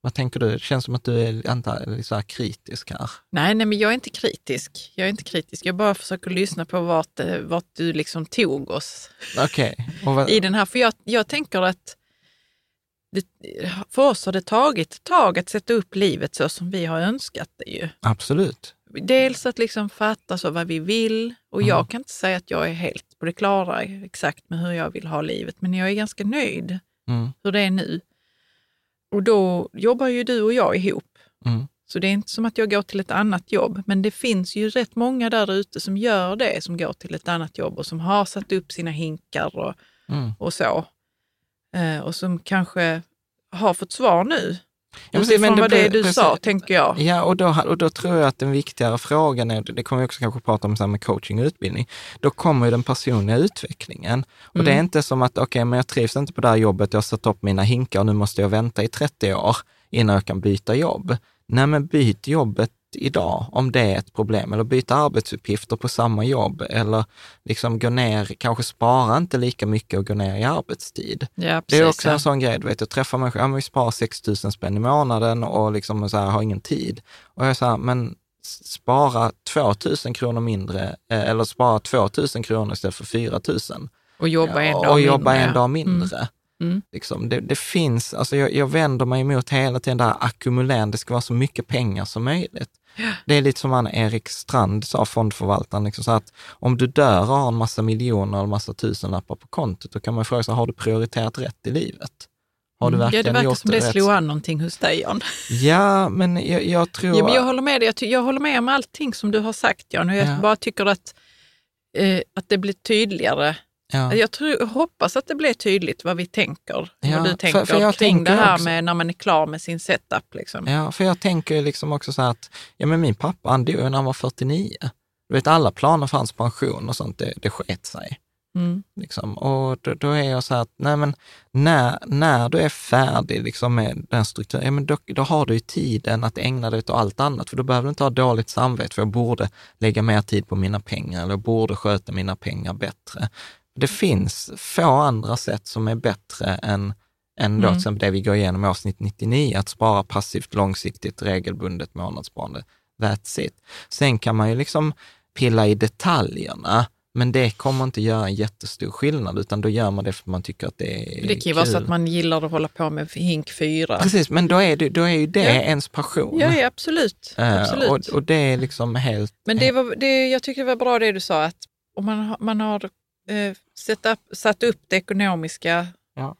Vad tänker du? Det känns som att du är antar, så här kritisk här.
Nej, nej, men jag är inte kritisk. Jag är inte kritisk. Jag bara försöker lyssna på vart, eh, vart du liksom tog oss
vad-
i den här. För jag, jag tänker att det, för oss har det tagit ett tag att sätta upp livet så som vi har önskat det ju.
Absolut.
Dels att liksom fatta så vad vi vill och
Mm.
jag kan inte säga att jag är helt på det klara exakt med hur jag vill ha livet, men jag är ganska nöjd
Mm,
hur det är nu. Och då jobbar ju du och jag ihop.
mm,
Så det är inte som att jag går till ett annat jobb, men det finns ju rätt många där ute som gör det, som går till ett annat jobb och som har satt upp sina hinkar och,
mm.
och så. Eh, och som kanske har fått svar nu.
Ja,
Utifrån
men det
vad det
blir-
du
precis.
sa, tänker jag.
Ja, och då, och då tror jag att den viktigare frågan är, det kommer vi också kanske prata om så här med coaching och utbildning, då kommer ju den personliga utvecklingen. Och det är
Mm.
inte som att, okej, men jag trivs inte på det här jobbet, jag har satt upp mina hinkar och nu måste jag vänta i 30 år innan jag kan byta jobb. Nej, men byt jobbet idag om det är ett problem, eller byta arbetsuppgifter på samma jobb, eller liksom gå ner, kanske spara inte lika mycket och gå ner i arbetstid.
Ja,
Det
precis,
är också
ja.
en sån grej, du vet, jag träffar människor, ja, men vi sparar 6 000 spänn i månaden och liksom så här, har ingen tid. Och jag säger, men spara 2 000 kronor mindre, eh, eller spara 2 000 kronor istället för 4 000.
Och jobba en
och
dag
jobba
mindre,
en
ja.
dag mindre.
Mm.
Liksom, det, det finns, alltså jag, jag vänder mig emot hela tiden det här ackumulerande, det ska vara så mycket pengar som möjligt. Det är lite som han Erik Strand sa, fondförvaltaren, liksom så att om du dör och har en massa miljoner eller massa tusenlappar på kontot, då kan man fråga sig, har du prioriterat rätt i livet? Har du
Mm.
verkligen
ja, det verkar som det
rätt?
slog an någonting hos dig, Jan.
Ja, men jag, jag tror...
Ja, men jag håller med dig. Jag, jag håller med om allting som du har sagt, Jan. Jag
Ja.
bara tycker att, eh, att det blir tydligare.
Ja.
Jag, tror, hoppas att det blir tydligt vad vi tänker.
Ja,
vad du
för-
tänker
för jag
kring
tänker
det här
också-
med när man är klar med sin setup. Liksom.
Ja, för jag tänker liksom också så här att, ja men min pappa han dog när han var 49. Du vet alla planer för hans pension och sånt, det, det sket sig.
Mm.
Liksom. Och då, då är jag så här att, nej men när, när du är färdig liksom med den strukturen, ja, men då, då har du ju tiden att ägna dig åt allt annat, för då behöver du inte ha dåligt samvete, för jag borde lägga mer tid på mina pengar, eller jag borde sköta mina pengar bättre. Det finns få andra sätt som är bättre än, än då,
Mm.
till exempel det vi går igenom i avsnitt 99, att spara passivt, långsiktigt, regelbundet månadssparande. That's it. Sen kan man ju liksom pilla i detaljerna, men det kommer inte göra en jättestor skillnad, utan då gör man det för att man tycker att det är
Det kan ju vara så
kul.
att man gillar att hålla på med hink 4.
Precis, men då är, det, då är ju det
Ja.
ens passion.
Ja, ja, absolut. Absolut.
och, och det är liksom helt...
Men det var, det, jag tycker det var bra det du sa, att om man, man har eh, upp, satt upp det ekonomiska,
Ja.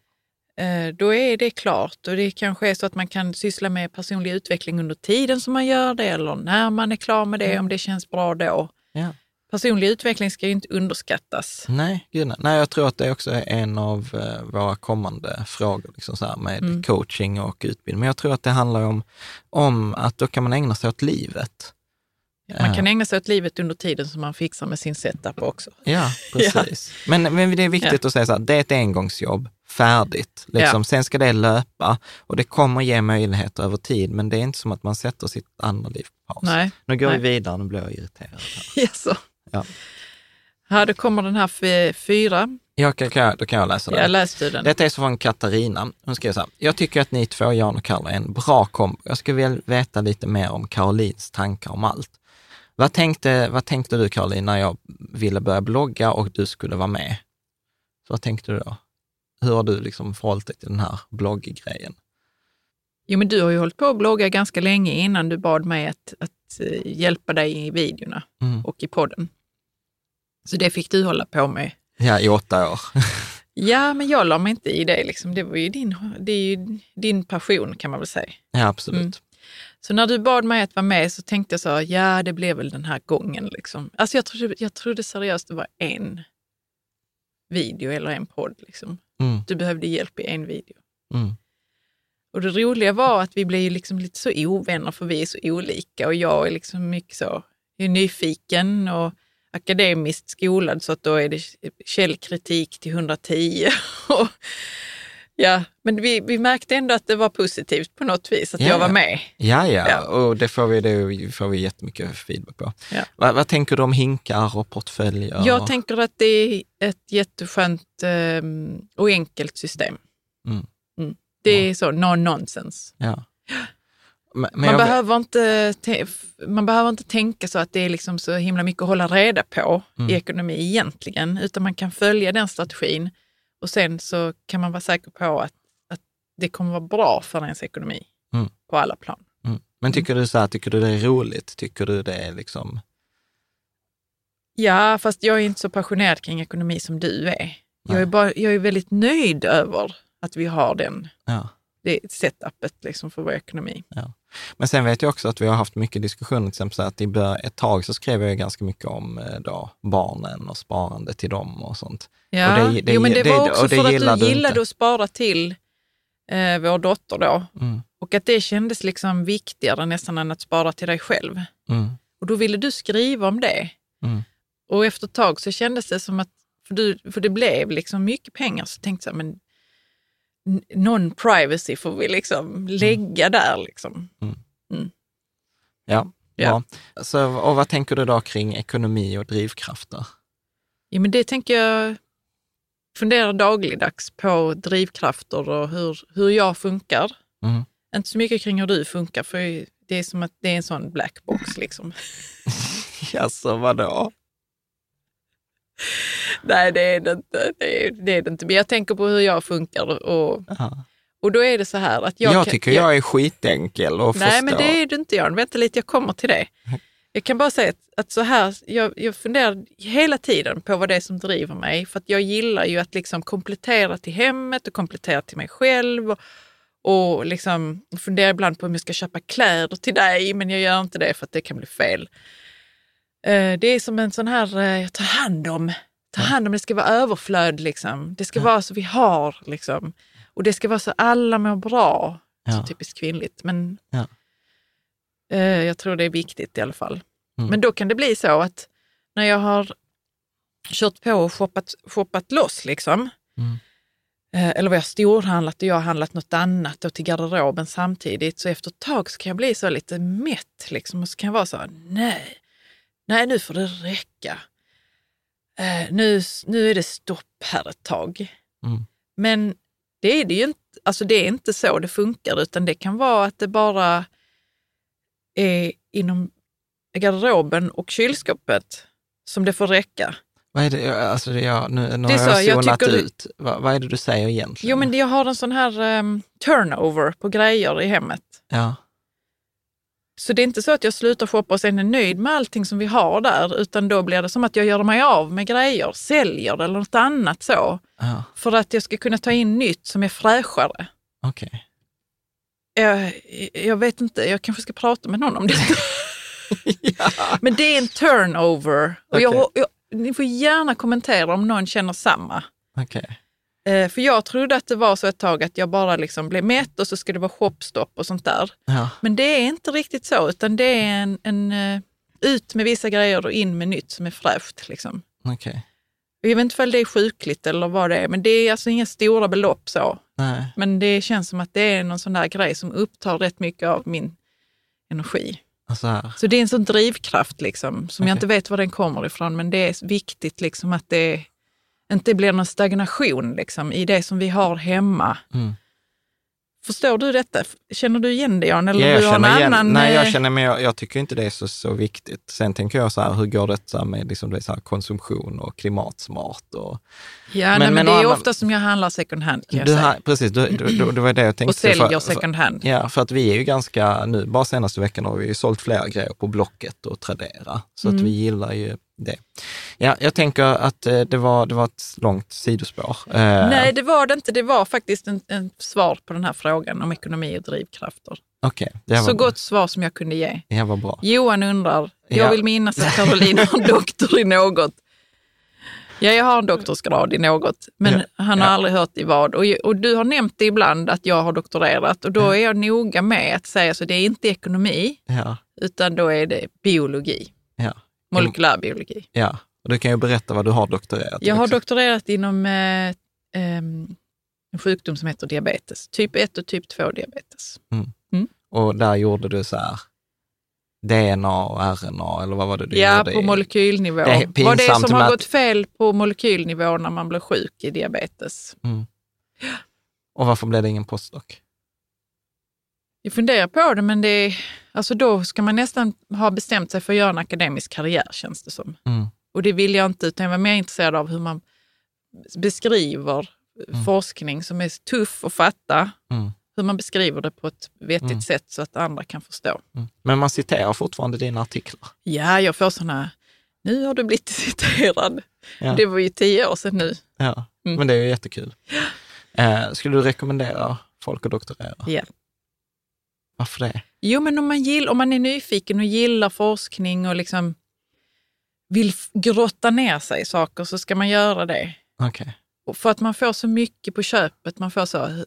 eh, då är det klart. Och det kanske är så att man kan syssla med personlig utveckling under tiden som man gör det, eller när man är klar med det, om det känns bra då.
Ja.
Personlig utveckling ska ju inte underskattas.
Nej, gud, nej. jag tror att det också är en av eh, våra kommande frågor, liksom så med
Mm.
coaching och utbildning. Men jag tror att det handlar om, om att då kan man ägna sig åt livet.
Man kan ägna sig åt livet under tiden som man fixar med sin setup också.
Ja, precis. Men, men det är viktigt att säga så här, det är ett engångsjobb, färdigt. Liksom.
Ja.
Sen ska det löpa och det kommer ge möjligheter över tid, men det är inte som att man sätter sitt andra liv på paus.
Nej.
Nu går
Nej.
vi vidare, nu blir jag irriterad.
Jaså?
Ja.
Här då kommer den här fyra.
Jag kan, kan, då kan jag läsa den.
Jag läste den.
Detta är så från Katarina. Hon skriver så här. Jag tycker att ni två, Jan och Kalle, är en bra kombo. Jag skulle vilja veta lite mer om Karolins tankar om allt. Vad tänkte, vad tänkte du Caroline när jag ville börja blogga och du skulle vara med? Så vad tänkte du då? Hur har du liksom förhållit dig till den här blogggrejen?
Jo, men du har ju hållit på att blogga ganska länge innan du bad mig att, att eh, hjälpa dig i videorna
Mm.
och i podden. Så det fick du hålla på med.
Ja, i åtta år.
Ja, men jag la mig inte i det. Liksom. Det var ju din, det är ju din passion kan man väl säga.
Ja, absolut.
Mm. Så när du bad mig att vara med så tänkte jag så, ja det blev väl den här gången. Liksom. Alltså jag trodde, jag trodde seriöst det var en video eller en podd. Liksom.
Mm.
Du behövde hjälp i en video.
Mm.
Och det roliga var att vi blev liksom lite så ovänner för vi är så olika och jag är liksom mycket så, är nyfiken och akademiskt skolad så att då är det källkritik till 110. Och, ja, men vi, vi märkte ändå att det var positivt på något vis att
Ja,
jag var med.
Ja, ja,
Ja.
och det får vi, det får vi jättemycket feedback på.
Ja.
Vad, vad tänker du om hinkar och portföljer?
Jag tänker att det är ett jätteskönt ehm, och enkelt system.
Mm.
Mm. Det är så no-nonsense.
Ja. Men, men
Man, behöver inte, te- man behöver inte tänka så att det är liksom så himla mycket att hålla reda på
Mm.
i ekonomi egentligen, utan man kan följa den strategin och sen så kan man vara säker på att, att det kommer vara bra för ens ekonomi
Mm.
på alla plan.
mm. men tycker du så här, tycker du det är roligt? Tycker du det är liksom...
Ja, fast jag är inte så passionerad kring ekonomi som du är. Jag är, bara, jag är väldigt nöjd över att vi har den,
Ja.
Det setupet liksom för vår ekonomi.
Men sen vet jag också att vi har haft mycket diskussioner, till exempel att i bör, ett tag så skrev jag ganska mycket om eh, då, barnen och sparande till dem och sånt.
Ja,
Och det- det-
jo, men det,
det-
var också
det
för att du gillade
inte.
att spara till eh, vår dotter då.
Mm.
Och att det kändes liksom viktigare nästan än att spara till dig själv.
Mm.
Och då ville du skriva om det.
Mm.
Och efter ett tag så kändes det som att, för, du, för det blev liksom mycket pengar, så tänkte jag, men non-privacy får vi liksom lägga där. Liksom.
Ja,
Ja.
bra. Så, och vad tänker du då kring ekonomi och drivkrafter?
Ja, men det tänker jag fundera dagligdags på drivkrafter och hur, hur jag funkar.
Mm.
Inte så mycket kring hur du funkar, för det är som att det är en sån black box. Liksom.
Jaså, vadå?
Nej, det är det inte. Det är, det är det inte. Men jag tänker på hur jag funkar. Och, och då är det så här att
Jag,
jag... kan-
tycker jag är skitenkel att
Nej,
förstå.
men det är du inte Jan. Vänta lite, jag kommer till det. Jag kan bara säga att, att så här, jag, jag funderar hela tiden på vad det är som driver mig. För att jag gillar ju att liksom komplettera till hemmet och komplettera till mig själv. Och, och liksom funderar ibland på om jag ska köpa kläder till dig, men jag gör inte det för att det kan bli fel. Eh, Det är som en sån här, eh, jag tar hand om, ta hand om, det ska vara överflöd liksom. Det ska vara så vi har liksom. Och det ska vara så alla mår bra.
Ja.
Så typiskt kvinnligt, men
Ja.
eh, jag tror det är viktigt i alla fall.
Mm.
Men då kan det bli så att när jag har kört på och shoppat, shoppat loss liksom,
Mm.
eh, eller vi har storhandlat och jag har handlat något annat då till garderoben samtidigt, så efter ett tag så kan jag bli så lite mätt liksom, och så kan jag vara så nej, nej nu får det räcka. Eh, nu, nu är det stopp här ett tag.
Mm.
Men det är det ju inte, alltså det är inte så det funkar, utan det kan vara att det bara är inom garderoben och kylskåpet som det får räcka.
Vad är det, alltså jag, nu, nu har
så,
jag
jag
zonat
du-
ut. Vad, vad är det du säger egentligen?
Jo, men jag har en sån här ehm, turnover på grejer i hemmet.
Ja,
Så det är inte så att jag slutar shoppa och sen är nöjd med allting som vi har där, utan då blir det som att jag gör mig av med grejer, säljer eller något annat så,
ja
för att jag ska kunna ta in nytt som är fräschare.
okej.
Jag, jag vet inte, jag kanske ska prata med någon om det. Men det är en turnover. Och jag,
Okej.
jag, ni får gärna kommentera om någon känner samma.
Okej.
Eh, för jag trodde att det var så ett tag att jag bara liksom blev mätt och så ska det vara shopstopp och sånt där.
Ja.
Men det är inte riktigt så, utan det är en, en, eh, ut med vissa grejer och in med nytt som är fräscht. Liksom.
Okej.
Jag vet inte om det är sjukligt eller vad det är, men det är alltså inga stora belopp så.
Nej.
Men det känns som att det är någon sån där grej som upptar rätt mycket av min energi.
Så här.
Så det är en sån drivkraft liksom, som jag
Okej.
inte vet var den kommer ifrån, men det är viktigt liksom att det inte blir någon stagnation liksom, i det som vi har hemma.
Mm.
Förstår du detta? Känner du igen det Jan? Eller
Ja, jag
har en
känner igen,
annan...
nej, jag
eh,
känner, men jag, jag tycker inte det är så, så viktigt. Sen tänker jag så här, hur går detta med liksom, det så konsumtion och klimatsmart? Och,
Ja,
men-
nej, men,
men
det är
andra-
ofta som jag handlar second hand kan jag
du,
säga.
har, precis, du, du, det var det jag tänkte.
och säljer
för-
second hand.
Ja, för att vi är ju ganska, nu bara senaste veckan har vi ju sålt flera grejer på Blocket och Tradera. Så
Mm.
att vi gillar ju det. Ja, jag tänker att eh, det var, det var ett långt sidospår. Eh,
Nej, det var det inte. Det var faktiskt en, en svar på den här frågan om ekonomi och drivkrafter.
Det var
Så
bra.
gott svar som jag kunde ge.
Ja, vad bra.
Johan undrar, jag
Ja.
vill minnas att Caroline har doktor i något. Ja, jag har en doktorsgrad i något, men
Ja.
han har
Ja.
aldrig hört i vad. Och, och du har nämnt det ibland att jag har doktorerat och då är jag noga med att säga så det är inte ekonomi, utan då är det biologi, molekylärbiologi.
ja. Och du kan ju berätta vad du har doktorerat
Jag har
också.
doktorerat inom eh, ehm, en sjukdom som heter diabetes, typ 1 och typ 2 diabetes.
Och där gjorde du så här DNA och RNA, eller vad var det du
Ja,
gjorde?
på molekylnivå.
Det är
Vad det är som har
att-
gått fel på molekylnivå när man blir sjuk i diabetes.
Mm. Och varför blev det ingen postdoc?
Jag funderar på det, men det är, alltså då ska man nästan ha bestämt sig för att göra en akademisk karriär, känns det som.
Mm.
Och det vill jag inte, utan jag var mer intresserad av hur man beskriver
Mm.
forskning som är tuff att fatta.
Mm.
Hur man beskriver det på ett vettigt
Mm.
sätt så att andra kan förstå.
Mm. Men man citerar fortfarande dina artiklar.
Ja, jag får såna, nu har du blivit citerad.
Ja.
Det var ju tio år sedan nu.
Ja,
Mm.
men det är ju jättekul. Eh, skulle du rekommendera folk att doktorera?
Ja.
Varför det?
Jo, men om man, gill, om man är nyfiken och gillar forskning och liksom vill grotta ner sig i saker så ska man göra det. Och för att man får så mycket på köpet. Man får så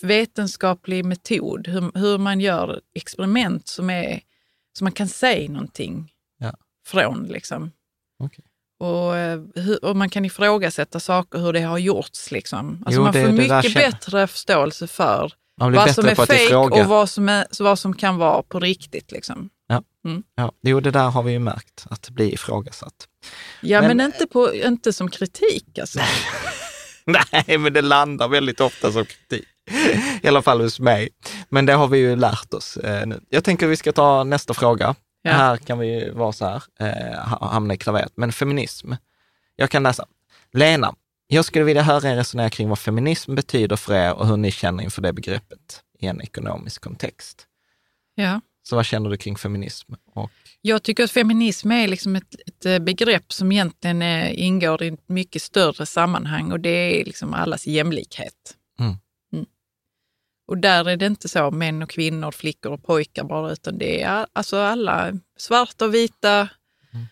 vetenskaplig metod, hur, hur man gör experiment som, är, som man kan säga någonting
Ja.
från. Liksom.
Okej.
Och, eh, hur, och man kan ifrågasätta saker, hur det har gjorts. Liksom. Alltså
Jo,
man
det-
får mycket
känner-
bättre förståelse för vad som är fejk och vad som, är, vad som kan vara på riktigt. Liksom.
Ja, jo, det där har vi ju märkt, att blir ifrågasatt.
Ja,
Men-
men, inte, på, inte som kritik. Alltså.
Nej, men det landar väldigt ofta som kritik. I alla fall hos mig. Men det har vi ju lärt oss eh, nu. Jag tänker vi ska ta nästa fråga.
Ja.
Här kan vi vara så här, eh, ha- hamna i klaveret. Men feminism. Jag kan läsa. Lena, jag skulle vilja höra er resonera kring vad feminism betyder för er och hur ni känner inför det begreppet i en ekonomisk kontext.
Ja.
Så vad känner du kring feminism? Och,
Jag tycker att feminism är liksom ett, ett eh, begrepp som egentligen ingår i ett mycket större sammanhang och det är liksom allas jämlikhet.
Mm.
Mm. Och där är det inte så män och kvinnor, flickor och pojkar bara, utan det är alltså alla, svarta och vita.
Mm.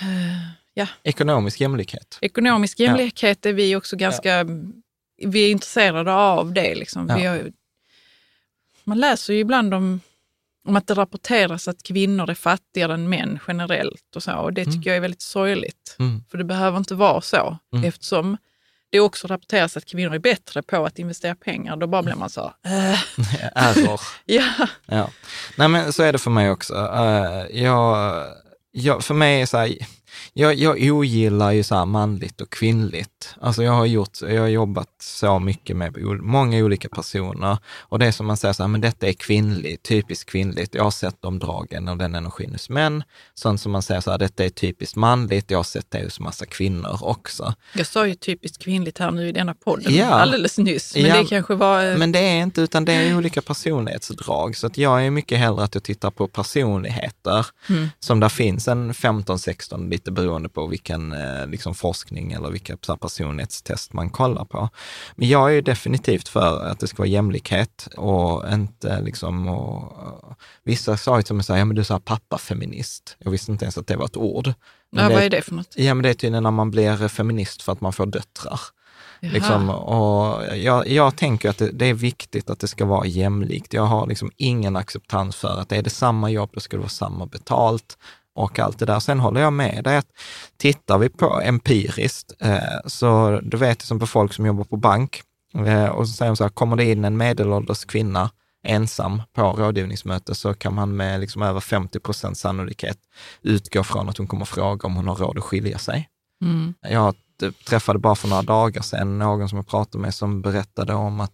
Eh, ja,
ekonomisk jämlikhet.
ekonomisk
Ja.
jämlikhet är vi också ganska, vi är intresserade av det. Liksom.
Ja.
Har, man läser ju ibland om, om att det rapporteras att kvinnor är fattigare än män generellt och så. Och det tycker
Mm.
jag är väldigt sorgligt.
Mm.
För det behöver inte vara så
Mm.
eftersom det också rapporteras att kvinnor är bättre på att investera pengar. Då bara blir man så, äh,
Error.
ja.
Ja, nej men så är det för mig också. Eh, jag, jag, för mig är så här, jag, jag ogillar ju så här manligt och kvinnligt. Alltså jag har gjort, jag har jobbat så mycket med många olika personer och det är som man säger så här, men detta är kvinnligt, typiskt kvinnligt. Jag har sett de dragen och den energin hos män. Sånt som man säger så här, detta är typiskt manligt, jag har sett det hos massa kvinnor också.
Jag sa ju typiskt kvinnligt här nu i denna podden
Ja.
alldeles nyss. Men
Ja,
det kanske var... eh,
Men det är inte, utan det är olika personlighetsdrag. Så att jag är mycket hellre att jag tittar på personligheter,
Mm.
som där finns en 15-16, lite beroende på vilken eh, liksom forskning eller vilka personlighetstest man kollar på. Men jag är definitivt för att det ska vara jämlikhet och inte liksom, och, vissa sa ju till mig så här, ja men du här pappafeminist. Jag visste inte ens att det var ett ord. Men
ja,
det,
vad är det för något?
Ja men det är tydligen när man blir feminist för att man får döttrar. Liksom, och jag, jag tänker att det, det är viktigt att det ska vara jämlikt. Jag har liksom ingen acceptans för att är det samma jobb, då ska det vara samma betalt och allt det där. Sen håller jag med dig att tittar vi på empiriskt, eh, så du vet som på folk som jobbar på bank, eh, och så säger de så här, kommer det in en medelålders kvinna ensam på rådgivningsmöte så kan man med liksom över 50 procents sannolikhet utgå från att hon kommer fråga om hon har råd att skilja sig.
Mm.
Jag träffade bara för några dagar sedan någon som jag pratade med som berättade om att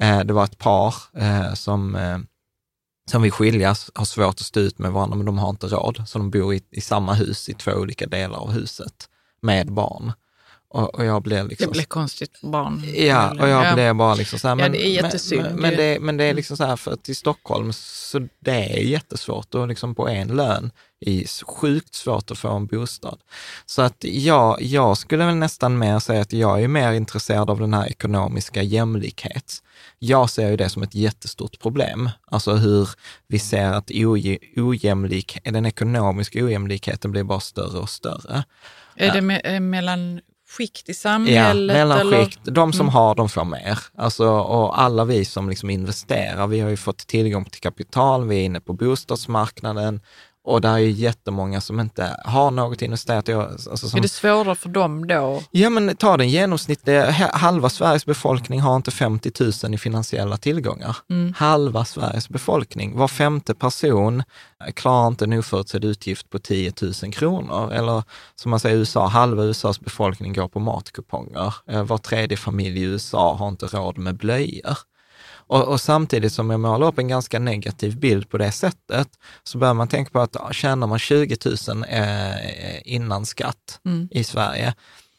eh, det var ett par eh, som, som vill skiljas, har svårt att stå ut med varandra, men de har inte råd. Så de bor i, i samma hus i två olika delar av huset med barn. Och, och jag blev liksom...
Det blir konstigt barn.
Ja, och jag blev bara liksom så här,
Ja,
men,
det är jättesynd.
men, men, det, men det är liksom så här, för att i Stockholm, så det är jättesvårt och liksom på en lön är sjukt svårt att få en bostad. Så att jag, jag skulle väl nästan mer säga att jag är mer intresserad av den här ekonomiska jämlikhet. Jag ser ju det som ett jättestort problem, alltså hur vi ser att ojämlik, den ekonomiska ojämlikheten blir bara större och större.
Är det me eh, mellan skikt i
Ja,
samhället?
mellanskikt. De som
Mm.
har, de får mer. Alltså, och alla vi som liksom investerar, vi har ju fått tillgång till kapital, vi är inne på bostadsmarknaden och där är jättemånga som inte har något investerat. Alltså, som,
Är det svårare för dem då?
Ja, men ta den genomsnittliga, halva Sveriges befolkning har inte 50 000 i finansiella tillgångar.
Mm.
Halva Sveriges befolkning, var femte person eh, klarar inte en oförutsedd utgift på 10 000 kronor. Eller som man säger i USA, halva USAs befolkning går på matkuponger. Eh, Var tredje familj i USA har inte råd med blöjor. Och, och samtidigt som jag målar upp en ganska negativ bild på det sättet, så bör man tänka på att tjänar man 20 000 eh, innan skatt
Mm.
i Sverige,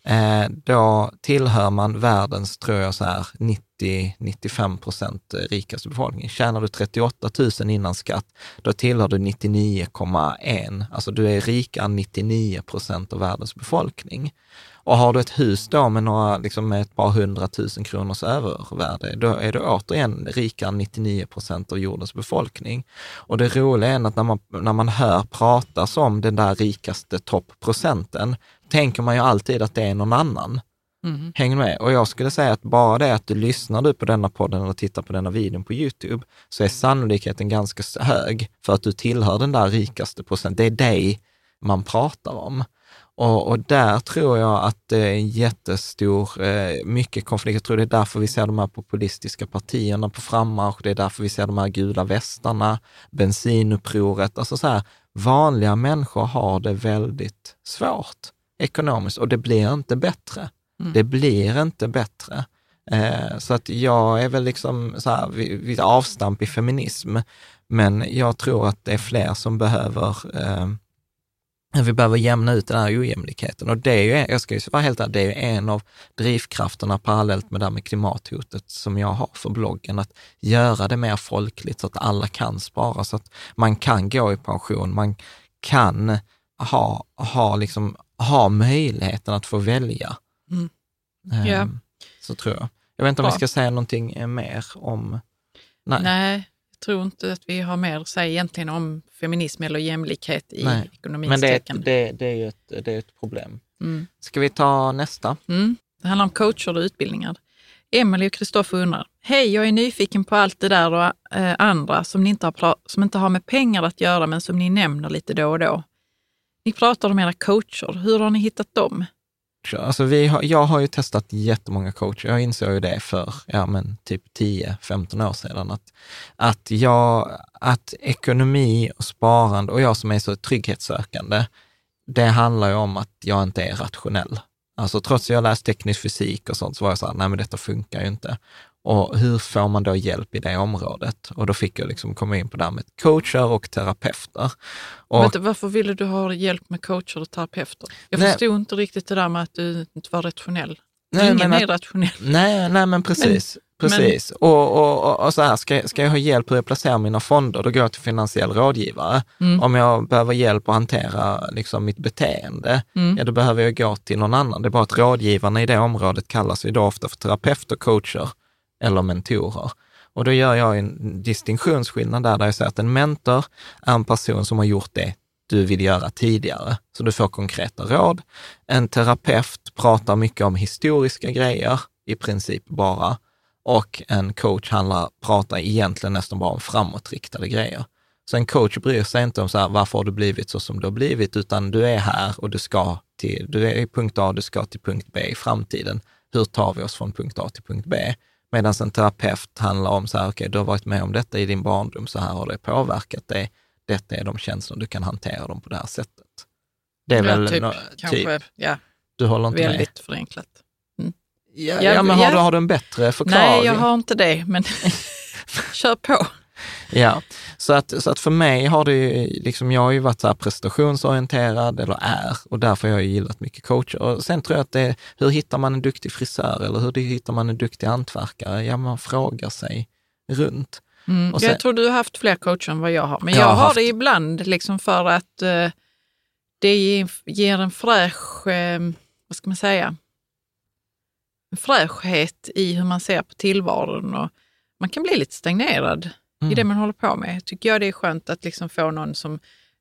eh, då tillhör man världens, tror jag, så här 90-95 procent rikaste befolkning. Tjänar du 38 000 innan skatt, då tillhör du 99,1. Alltså du är rikare än 99 procent av världens befolkning. Och har du ett hus då med, några, liksom med ett par hundratusen kronors övervärde, då är du återigen rikare än 99 procent av jordens befolkning. Och det roliga är att när man, när man hör pratas om den där rikaste toppprocenten, tänker man ju alltid att det är någon annan.
Mm.
Häng med. Och jag skulle säga att bara det att du lyssnar du på denna podden eller tittar på denna videon på YouTube, så är sannolikheten ganska hög för att du tillhör den där rikaste procenten. Det är dig man pratar om. Och, och där tror jag att det är en jättestor, eh, mycket konflikt. Jag tror det är därför vi ser de här populistiska partierna på frammarsch. Det är därför vi ser de här gula västarna, bensinupproret. Alltså så här, vanliga människor har det väldigt svårt ekonomiskt och det blir inte bättre.
Mm.
Det blir inte bättre. Eh, så att jag är väl liksom så här, vid, vid avstamp i feminism, men jag tror att det är fler som behöver eh, vi behöver jämna ut den här ojämlikheten och det är ju, jag ska ju vara helt ärlig, det är ju en av drivkrafterna parallellt med det här med klimathotet som jag har för bloggen, att göra det mer folkligt så att alla kan spara, så att man kan gå i pension, man kan ha, ha, liksom, ha möjligheten att få välja.
Mm.
Ehm,
Ja.
Så tror jag. Jag vet inte om vi
Bra.
ska säga någonting mer om... Nej.
Nej, tror inte att vi har mer att säga egentligen om feminism eller jämlikhet i
Nej.
ekonomins
Men det är,
tecken.
det, det är ju ett, det är ett problem.
Mm.
Ska vi ta nästa?
Mm. Det handlar om coacher och utbildningar. Emelie och Kristoffer undrar, hej, jag är nyfiken på allt det där och eh, andra som, ni inte har som inte har med pengar att göra men som ni nämner lite då och då. Ni pratar om era coacher, hur har ni hittat dem?
Alltså vi har, jag har ju testat jättemånga coacher. Jag insåg ju det för ja, men typ 10-15 år sedan. Att, att, jag, att ekonomi och sparande och jag som är så trygghetssökande, det handlar ju om att jag inte är rationell. Alltså trots att jag läst teknisk fysik och sånt så var jag så här, nej men detta funkar ju inte. Och hur får man då hjälp i det området? Och då fick jag liksom komma in på det här med coacher och terapeuter. Och,
Vänta, varför ville du ha hjälp med coacher och terapeuter? Jag
Nej.
förstod inte riktigt det där med att du inte var rationell.
Nej,
Ingen
men
är rationell.
Nej, nej men precis. precis. Och, och, och, och så här, ska, ska jag ha hjälp hur jag placerar mina fonder, då går jag till finansiell rådgivare.
Mm.
Om jag behöver hjälp att hantera liksom, mitt beteende,
Mm.
ja, då behöver jag gå till någon annan. Det är bara att rådgivarna i det området kallas då ofta för terapeuter, coacher eller mentorer. Och då gör jag en distinktionsskillnad där, där jag säger att en mentor är en person som har gjort det du vill göra tidigare, så du får konkreta råd. En terapeut pratar mycket om historiska grejer i princip bara. Och en coach handlar, pratar egentligen nästan bara om framåtriktade grejer. Så en coach bryr sig inte om så här, varför har du blivit så som du har blivit, utan du är här och du ska till, du är i punkt A, du ska till punkt B i framtiden. Hur tar vi oss från punkt A till punkt B? Medan en terapeut handlar om så här, okej, okay, du har varit med om detta i din barndom, så här har det påverkat dig. Detta är de känslor, du kan hantera dem på det här sättet. Det är
ja,
väl
typ,
no,
kanske,
typ.
ja,
Du håller inte med?
väldigt förenklat.
Ja,
Ja,
ja, men har. Du, har du en bättre förklaring?
Nej, jag har inte det, men kör på.
Ja, så att, så att för mig har det ju, liksom, jag har ju varit så här prestationsorienterad, eller är, och därför har jag gillat mycket coacher. Och sen tror jag att det är, hur hittar man en duktig frisör eller hur hittar man en duktig hantverkare? Ja, man frågar sig runt.
Mm.
Sen-
jag tror du har haft fler coacher än vad jag har, men
Jag
jag,
har haft-
det ibland liksom för att eh, det ger, ger en fräsch, eh, vad ska man säga, en fräschhet i hur man ser på tillvaron och man kan bli lite stagnerad i
Mm.
det man håller på med. Tycker jag det är skönt att liksom få någon som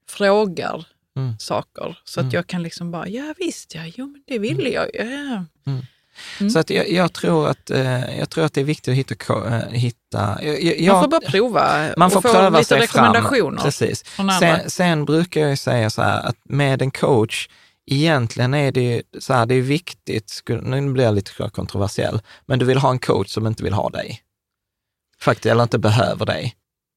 frågar
Mm.
saker så att
Mm.
jag kan liksom bara, ja visst, ja, jo, men det ville jag ju. Ja. Mm.
Så att jag, jag, tror att, eh, jag tror att det är viktigt att hitta... eh, hitta jag, jag,
Man får bara prova
man får
och få
pröva
lite
sig fram.
rekommendationer.
Precis. Sen, sen brukar jag säga så här att med en coach, egentligen är det så här, det är viktigt, nu blir jag lite kontroversiell, men du vill ha en coach som inte vill ha dig. Faktiskt, eller inte behöver dig.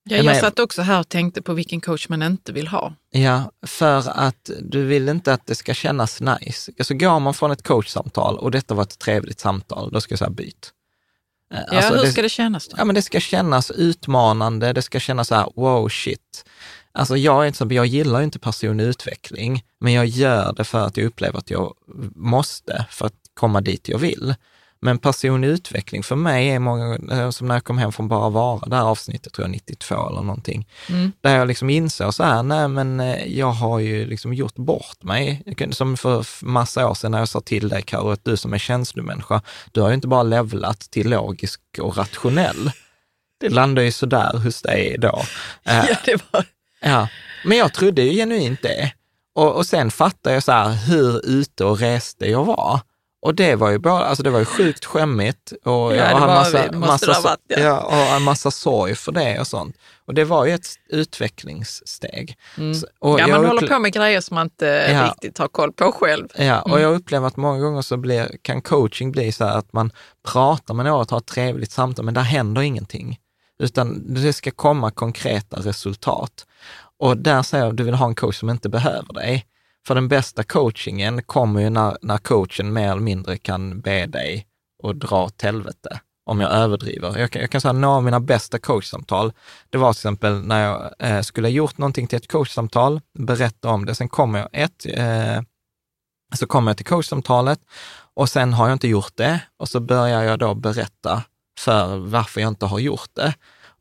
Ja,
Jag
satt också här och tänkte på vilken coach man inte vill ha.
Ja, för att du vill inte att det ska kännas nice. Alltså går man från ett coachsamtal och detta var ett trevligt samtal, då ska jag säga byt. Eh,
Ja,
alltså,
hur
det-
ska det kännas då?
Ja, men det ska kännas utmanande, det ska kännas så här, wow, shit. Alltså jag är inte så, jag gillar inte personlig utveckling, men jag gör det för att jag upplever att jag måste för att komma dit jag vill. Men personlig utveckling för mig är många eh, som när jag kom hem från Bara Vara, det här avsnittet tror jag 92 eller någonting,
Mm.
där jag liksom insåg så här, nej men eh, jag har ju liksom gjort bort mig. Som för massa år sedan när jag sa till dig Karo, att du som är känslomänniska, du har ju inte bara levlat till logisk och rationell. Det landar ju sådär hos dig då. Eh,
Ja, det var...
Ja, men jag trodde ju genuint det. Och, och sen fattade jag så här hur ute och reste jag var. Och det var ju bara, alltså det var ju sjukt skämmigt och
Ja,
jag
var-
massa, massa, så-
ja.
ja, och en massa sorg för det och sånt. Och det var ju ett utvecklingssteg. Så- och
ja, man håller på med grejer som man inte
Ja.
riktigt har koll på själv.
Ja, och jag upplever att många gånger så blir, kan coaching bli så här att man pratar med något, har ett trevligt samtal, men där händer ingenting. Utan det ska komma konkreta resultat. Och där säger jag, du vill ha en coach som inte behöver dig. För den bästa coachingen kommer ju när, när coachen mer eller mindre kan be dig och dra åt helvete, om jag överdriver. Jag kan, jag kan säga några av mina bästa coachsamtal, det var till exempel när jag eh, skulle ha gjort någonting till ett coachsamtal, berätta om det, sen kommer jag, ett, eh, så kommer jag till coachsamtalet och sen har jag inte gjort det och så börjar jag då berätta för varför jag inte har gjort det.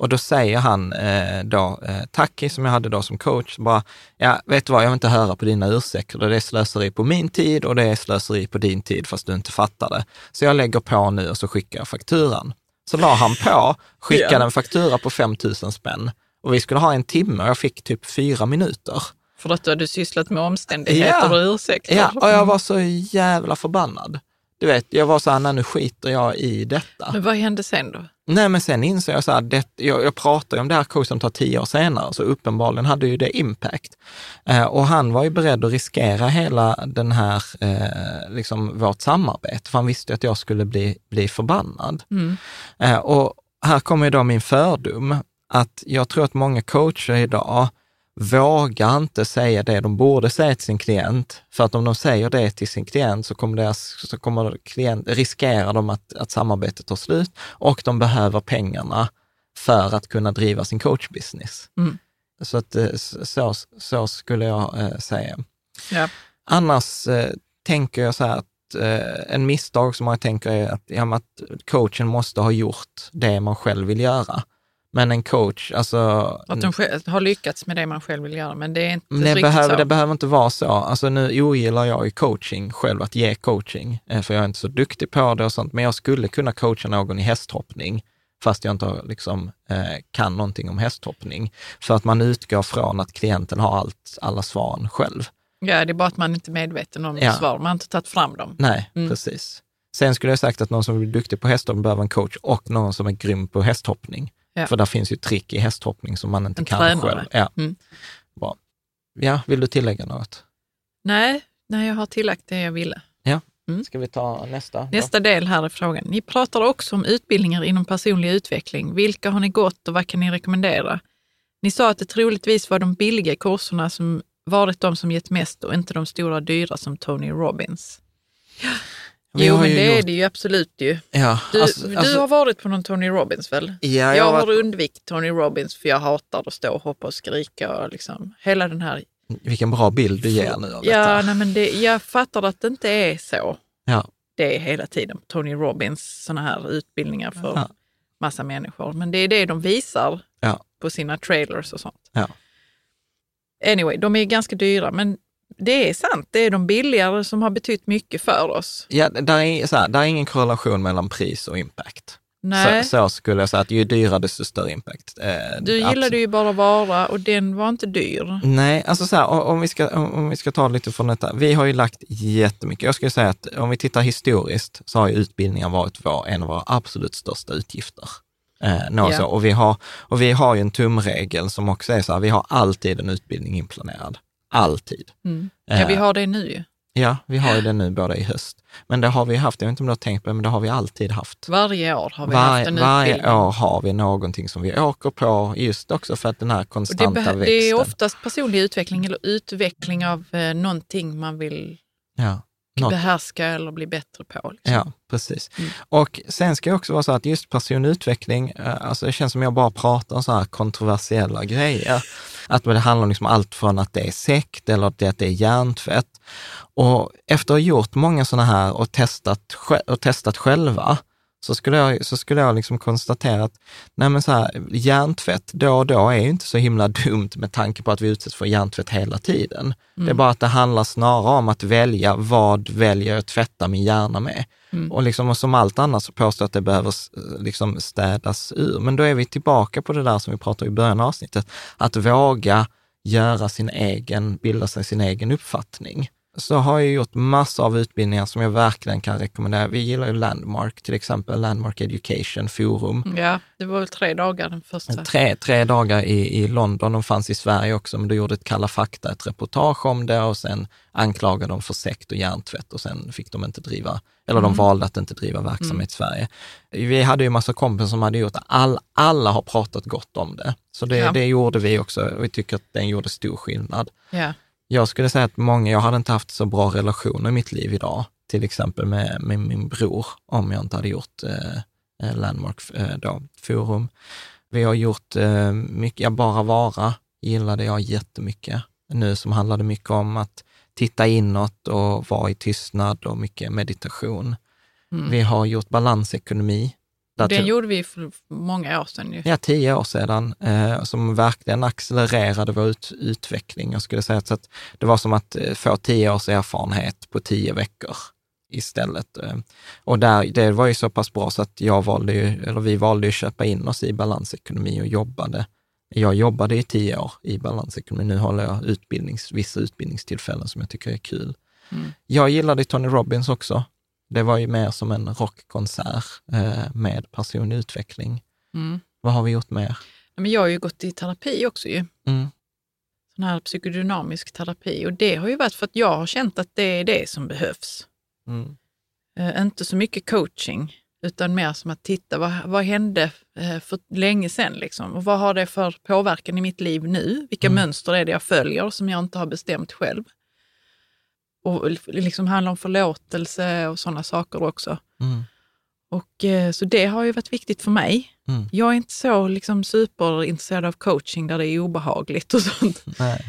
Och då säger han eh, då, eh, Taki som jag hade då som coach, bara, ja vet du vad, jag vill inte höra på dina ursäkter, det är slöseri på min tid och det är slöseri på din tid fast du inte fattar det. Så jag lägger på nu och så skickar jag fakturan. Så la han på, skickade
Ja.
en faktura på 5 000 spänn och vi skulle ha en timme och jag fick typ fyra minuter.
För att du hade sysslat med omständigheter
Ja.
och ursäkter.
Ja, och jag var så jävla förbannad. Du vet, jag var så här, nu skiter jag i detta.
Men vad hände sen då?
Nej, men sen insåg jag så här, det, jag, jag pratar ju om det här kursen tar tio år senare, så uppenbarligen hade ju det impact. Eh, och han var ju beredd att riskera hela den här, eh, liksom vårt samarbete, för han visste att jag skulle bli, bli förbannad.
Mm.
Eh, och här kommer ju då min fördom, att jag tror att många coacher idag vågar inte säga det de borde säga till sin klient, för att om de säger det till sin klient så kommer, deras, så kommer klient, riskerar de att, att samarbetet tar slut och de behöver pengarna för att kunna driva sin coachbusiness.
Mm.
Så, att, eh, så, så skulle jag eh, säga.
Ja.
Annars eh, tänker jag så här att eh, en misstag som jag tänker är att, ja, att coachen måste ha gjort det man själv vill göra. Men en coach, alltså...
Att de har lyckats med det man själv vill göra, men det är inte
Men det
riktigt
behöver,
så.
det behöver inte vara så. Alltså nu ogillar jag ju coaching själv, att ge coaching, eh, för jag är inte så duktig på det och sånt, men jag skulle kunna coacha någon i hästhoppning, fast jag inte har, liksom, eh, kan någonting om hästhoppning, för att man utgår från att klienten har allt, alla svaren själv.
Ja, det är bara att man inte är medveten om
Ja.
svar. Man har inte tagit fram dem.
Nej,
Mm.
precis. Sen skulle jag sagt att någon som blir duktig på hästhoppning behöver en coach och någon som är grym på hästhoppning.
Ja.
För där finns ju trick i hästhoppning som man inte
En
kan
tränare.
själv. Ja.
Mm.
Bra. ja, vill du tillägga något?
Nej, nej, jag har tillagt det jag ville.
Ska vi ta nästa? då?
Nästa del här är frågan. Ni pratar också om utbildningar inom personlig utveckling. Vilka har ni gått och vad kan ni rekommendera? Ni sa att det troligtvis var de billiga kurserna som varit de som gett mest och inte de stora dyra som Tony Robbins.
Vi
jo, men det är
gjort-
det ju absolut ju.
Ja,
Du,
alltså-
du
alltså-
har varit på någon Tony Robbins väl?
ja,
jag
jag
har
har varit,
undvikit Tony Robbins för jag hatar att stå och hoppa och skrika och liksom hela den här...
Vilken bra bild du ger nu av
Ja,
detta.
nej, men det, jag fattar att det inte är så.
Ja.
Det är hela tiden Tony Robbins sådana här utbildningar för
Ja.
massa människor. Men det är det de visar
Ja.
på sina trailers och sånt.
Ja.
Anyway, de är ganska dyra, men det är sant. Det är de billigare som har betytt mycket för oss.
Ja, där är, så här, där är ingen korrelation mellan pris och impact.
Nej,
Så, så skulle jag säga att ju dyrare desto större impact. Eh,
du gillade
absolut.
ju bara vara och den var inte dyr.
Nej, alltså så här, om, vi ska, om, vi ska ta lite från detta. Vi har ju lagt jättemycket. Jag skulle säga att om vi tittar historiskt så har ju utbildningar varit vår, en av våra absolut största utgifter. Eh, så. Och, vi har, och vi har ju en tumregel som också är så här, vi har alltid en utbildning inplanerad. Alltid.
Mm. Ja, vi
Eh,
har det nu ju.
Ja, vi har ju det nu både i höst. Men det har vi haft, jag vet inte om du har tänkt på det, men det har vi alltid haft.
Varje år har vi
Var,
haft en
varje
utbildning.
år har vi någonting som vi åker på, just också för att den här
det,
konstanta
beh-
växten.
det är oftast personlig utveckling eller utveckling av eh, någonting man vill
ja, något,
behärska eller bli bättre på. Liksom.
ja, precis.
Mm.
Och sen ska jag också vara så att just personlig utveckling, eh, alltså det känns som jag bara pratar om så här kontroversiella grejer. Att det handlar om liksom allt från att det är sekt eller att det är hjärntvätt. Och efter att ha gjort många sådana här och testat, och testat själva, så skulle jag, så skulle jag liksom konstatera att nej men så här, hjärntvätt då och då är ju inte så himla dumt med tanke på att vi utsätts för hjärntvätt hela tiden. Det är bara att det handlar snarare om att välja vad väljer jag att tvätta min hjärna med.
Mm.
Och, liksom, och som allt annat så påstår jag att det behöver liksom städas ur. Men då är vi tillbaka på det där som vi pratade om i början av avsnittet, att våga göra sin egen, bilda sig sin egen uppfattning. Så har jag gjort massor av utbildningar som jag verkligen kan rekommendera. Vi gillar ju Landmark, till exempel Landmark Education Forum.
Ja, det var väl tre dagar den första.
Tre, tre dagar i, i London, de fanns i Sverige också, men då gjorde ett Kalla fakta ett reportage om det och sen anklagade de för sekt och hjärntvätt och sen fick de inte driva, eller de
Mm.
valde att inte driva verksamhet i Sverige. Vi hade ju massa kompisar som hade gjort All, alla har pratat gott om det. Så det,
Ja.
det gjorde vi också och vi tycker att den gjorde stor skillnad.
Ja.
Jag skulle säga att många, jag hade inte haft så bra relationer i mitt liv idag, till exempel med, med min bror, om jag inte hade gjort eh, eh, Landmark eh, då, forum. Vi har gjort eh, mycket, jag bara vara gillade jag jättemycket. Nu som handlade mycket om att titta inåt och vara i tystnad och mycket meditation.
Mm.
Vi har gjort balansekonomi. Där
Den gjorde vi för många år sedan ju.
Ja, tio år sedan, eh, som verkligen accelererade vår ut, utveckling. Jag skulle säga så att det var som att eh, få tio års erfarenhet på tio veckor istället. Eh, och där, det var ju så pass bra så att jag valde ju, eller vi valde att köpa in oss i balansekonomi och jobbade. Jag jobbade i tio år i balansekonomi. Nu håller jag utbildnings, vissa utbildningstillfällen som jag tycker är kul.
Mm.
Jag gillade Tony Robbins också. Det var ju mer som en rockkonsert eh, med personlig utveckling.
Mm.
Vad har vi gjort mer?
Men jag har ju gått i terapi också ju.
Mm.
Sån här psykodynamisk terapi. Och det har ju varit för att jag har känt att det är det som behövs.
Mm.
Eh, inte så mycket coaching, utan mer som att titta, vad, vad hände eh, för länge sedan? Liksom? Och vad har det för påverkan i mitt liv nu? Vilka
Mm.
mönster är det jag följer som jag inte har bestämt själv? Och liksom handlar om förlåtelse och sådana saker också.
Mm.
Och, eh, så det har ju varit viktigt för mig.
Mm.
Jag är inte så liksom, superintresserad av coaching där det är obehagligt och sånt.
Nej.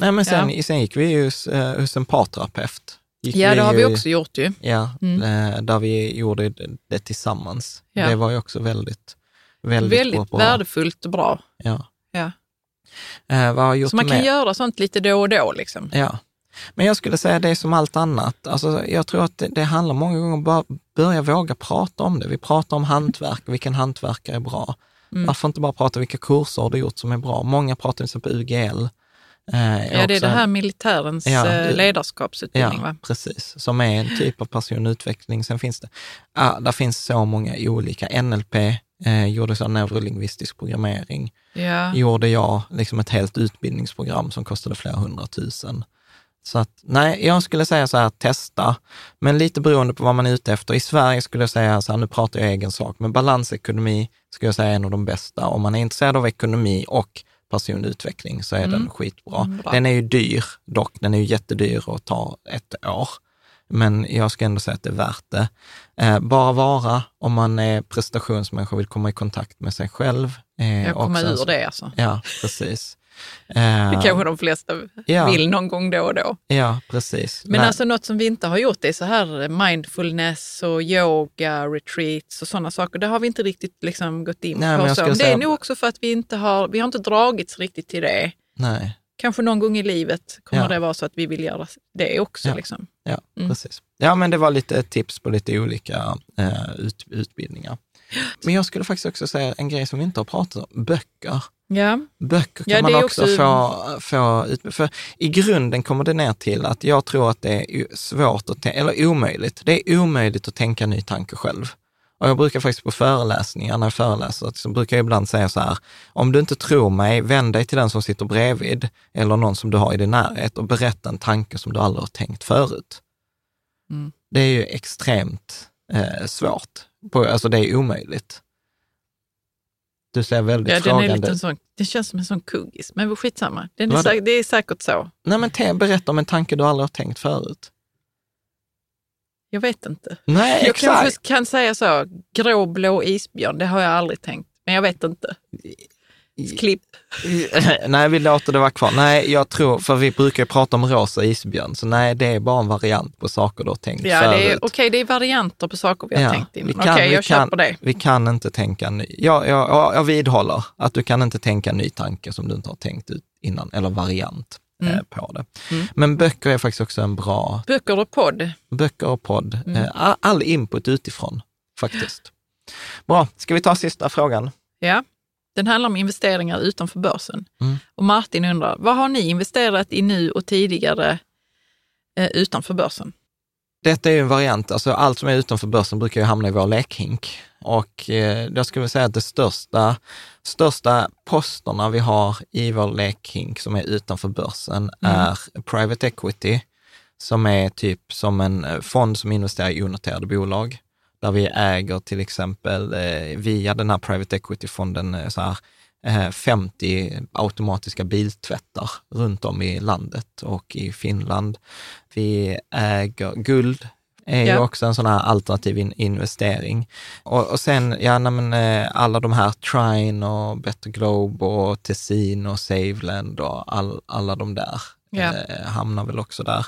Nej, men sen,
Ja.
sen gick vi ju hos, eh, hos en parterapeut. Gick
Ja, det har vi
ju-
också gjort ju.
Ja,
Mm.
eh, där vi gjorde det, tillsammans.
Ja.
Det var ju också väldigt, väldigt,
Väldigt
bra.
värdefullt och bra.
Ja.
Ja.
Eh,
Så man kan
mer?
göra sånt lite då och då. Liksom.
Ja. Men jag skulle säga det är som allt annat. Alltså, jag tror att det, det handlar många gånger om att bara börja våga prata om det. Vi pratar om hantverk, vilken hantverkare är bra.
Mm.
Varför inte bara prata vilka kurser har du gjort som är bra? Många pratar till exempel UGL, Eh,
Ja, det är det här
en-
militärens
Ja,
eh, ledarskapsutbildning,
Ja,
va?
precis. Som är en typ av personutveckling. Sen finns det, ah, där finns så många olika. NLP eh, gjorde så neurolingvistisk programmering.
Ja.
Gjorde jag liksom ett helt utbildningsprogram som kostade flera hundratusen. Så att, nej, jag skulle säga så här, testa, men lite beroende på vad man är ute efter. I Sverige skulle jag säga så här, nu pratar jag egen sak, men balansekonomi skulle jag säga är en av de bästa. Om man är intresserad av ekonomi och personutveckling så är den skitbra.
Mm, bra.
Den är ju dyr dock, den är ju jättedyr och tar ett år. Men jag ska ändå säga att det är värt det. Eh, bara vara, om man är prestationsmänniska och vill komma i kontakt med sig själv. Eh,
Jag kommer ur det alltså.
Ja, precis.
Det
Eh,
kanske de flesta
Ja.
vill någon gång då och då.
Ja, precis.
Men
Nej,
alltså något som vi inte har gjort är så här mindfulness och yoga, retreats och sådana saker. Det har vi inte riktigt liksom gått in
Nej,
på. Så. det är nog också för att vi inte har, vi har inte dragits riktigt till det.
nej.
Kanske någon gång i livet kommer
Ja.
det vara så att vi vill göra det också.
Ja.
Liksom.
Ja,
Mm.
precis. Ja, men det var lite tips på lite olika eh, ut, utbildningar. Men jag skulle faktiskt också säga en grej som vi inte har pratat om, böcker.
Ja.
Böcker kan
Ja,
man också,
också-
få, få ut. För i grunden kommer det ner till att jag tror att det är svårt, att, eller omöjligt. Det är omöjligt att tänka ny tanke själv. Och jag brukar faktiskt på föreläsningar, när jag föreläser, så brukar jag ibland säga så här, om du inte tror mig, vänd dig till den som sitter bredvid eller någon som du har i din närhet och berätta en tanke som du aldrig har tänkt förut.
Mm.
Det är ju extremt eh, svårt. På, alltså det är omöjligt. Du ser väldigt
Ja, den, är
frågande
lite sån, den känns som en sån kuggis, men skitsamma. Den är säkert, det är säkert så.
Nej, men te, berätta om en tanke du aldrig har tänkt förut.
Jag vet inte.
Nej,
Jag
exakt.
kanske kan säga så, grå-blå isbjörn, det har jag aldrig tänkt. Men jag vet inte. Klipp.
nej, vi låter det vara kvar. Nej, jag tror, för vi brukar prata om rosa isbjörn, så nej, det är bara en variant på saker du har tänkt
Ja,
förut.
okej, det är varianter på saker vi har
Ja,
tänkt innan.
vi
Okej,
vi
jag
kan-
köper det.
Vi kan inte tänka ny. Jag, jag, jag, vidhåller att du kan inte tänka en ny tanke som du inte har tänkt ut innan, eller variant
Mm.
eh, på det. Men böcker är faktiskt också en bra,
Böcker och podd.
böcker och podd,
Mm.
eh, all input utifrån faktiskt. Bra, ska vi ta sista frågan?
Ja, den handlar om investeringar utanför börsen.
Mm.
Och Martin undrar, vad har ni investerat i nu och tidigare eh, utanför börsen?
Detta är ju en variant, alltså allt som är utanför börsen brukar ju hamna i vår lekhink. Och eh, jag skulle säga att det största, största posterna vi har i vår lekhink som är utanför börsen är private equity, som är typ som en eh, fond som investerar i onoterade bolag, där vi äger till exempel eh, via den här private equity-fonden eh, så här, eh, 50 automatiska biltvättar runt om i landet och i Finland. Vi äger guld, är ju
Ja.
också en sån här alternativ in, investering. Och, och sen, ja, men, alla de här Trine och Better Globe och Tessin och Saveland och all, alla de där
Ja.
eh, hamnar väl också där.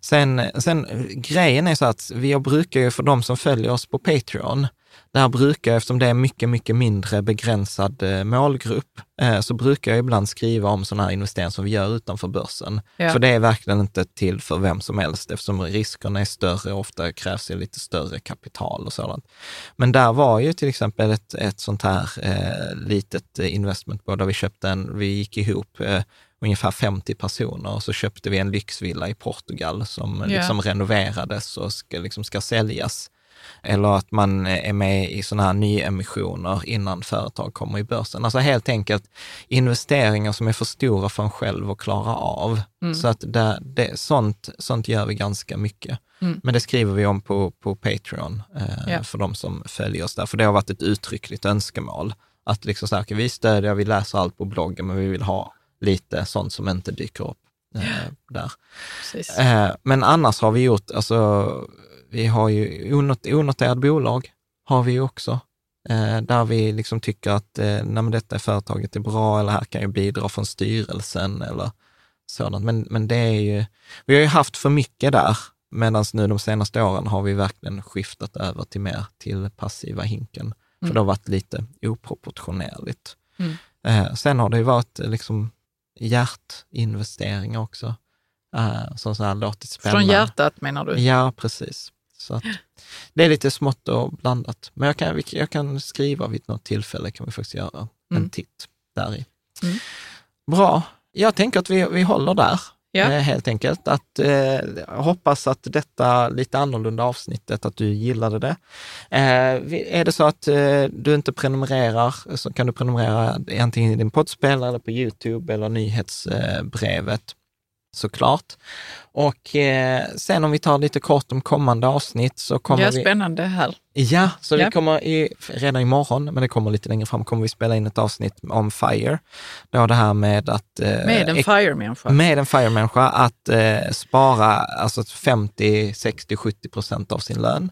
Sen, sen grejen är så att vi brukar ju, för de som följer oss på Patreon, där brukar, eftersom det är mycket, mycket mindre begränsad eh, målgrupp, eh, så brukar jag ibland skriva om sådana här investeringar som vi gör utanför börsen.
Ja.
För det är verkligen inte till för vem som helst, eftersom riskerna är större och ofta krävs det lite större kapital och sådant. Men där var ju till exempel ett, ett sånt här eh, litet investmentbolag där vi köpte en, vi gick ihop eh, ungefär 50 personer och så köpte vi en lyxvilla i Portugal som
Ja.
liksom renoverades och ska, liksom ska säljas. Eller att man är med i sådana här nyemissioner innan företag kommer i börsen. Alltså helt enkelt investeringar som är för stora för en själv att klara av.
Mm.
Så att det, det, sånt, sånt gör vi ganska mycket.
Mm.
Men det skriver vi om på, på Patreon eh,
Ja.
för de som följer oss där. För det har varit ett uttryckligt önskemål. Att liksom så här, vi stödjer, vi läser allt på bloggen, men vi vill ha lite sånt som inte dyker upp eh, där. Eh, men annars har vi gjort, alltså, vi har ju onot, onoterade bolag, har vi ju också. Eh, där vi liksom tycker att eh, nej, detta företaget är bra eller här kan ju bidra från styrelsen eller sådant. Men, men det är ju, vi har ju haft för mycket där, medan nu de senaste åren har vi verkligen skiftat över till mer till passiva hinken. För
Mm.
det har varit lite oproportionerligt.
Mm.
Eh, sen har det ju varit eh, liksom hjärtinvesteringar också, eh, som så här låtit spännande.
Från hjärtat menar du?
Ja, precis. Så att, det är lite smått och blandat. Men jag kan, jag kan skriva vid något tillfälle, kan vi faktiskt göra
Mm.
en titt där i.
Mm.
Bra. Jag tänker att vi, vi håller där.
Ja.
Eh, helt enkelt. Att, eh, jag hoppas att detta lite annorlunda avsnittet, att du gillade det. Eh, är det så att eh, du inte prenumererar så kan du prenumerera antingen i din poddspelare eller på Youtube eller nyhetsbrevet såklart. Och eh, sen om vi tar lite kort om kommande avsnitt så kommer
Ja,
vi...
spännande här.
Ja, så
Ja.
vi kommer i, redan imorgon, men det kommer lite längre fram, kommer vi spela in ett avsnitt om FIRE. Då det här med att... eh,
Med en FIRE-människa.
med en FIRE-människa att eh, spara alltså 50, 60, 70 procent av sin lön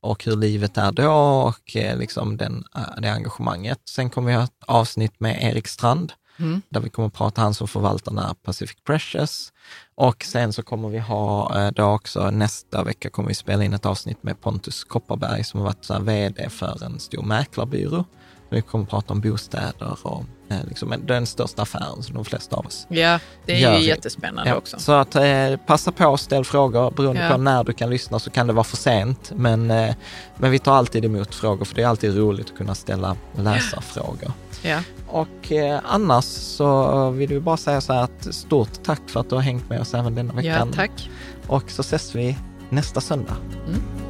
och hur livet är då och eh, liksom den, eh, det engagemanget. Sen kommer vi ha ett avsnitt med Erik Strand
Mm.
där vi kommer att prata han som förvaltar den här Pacific Precious. Och sen så kommer vi ha eh, då också nästa vecka kommer vi spela in ett avsnitt med Pontus Kopparberg som har varit så vd för en stor mäklarbyrå. Vi kommer att prata om bostäder och eh, liksom den största affären som de flesta av oss
Ja, det är
Gör
ju jättespännande
Ja,
också.
Så att eh, passa på och ställ frågor. Beroende
Ja.
på när du kan lyssna så kan det vara för sent. Men, eh, men vi tar alltid emot frågor för det är alltid roligt att kunna ställa läsarfrågor.
Ja.
Och eh, annars så vill vi bara säga så här att stort tack för att du har hängt med oss även denna
ja,
veckan.
tack.
Och så ses vi nästa söndag.
Mm.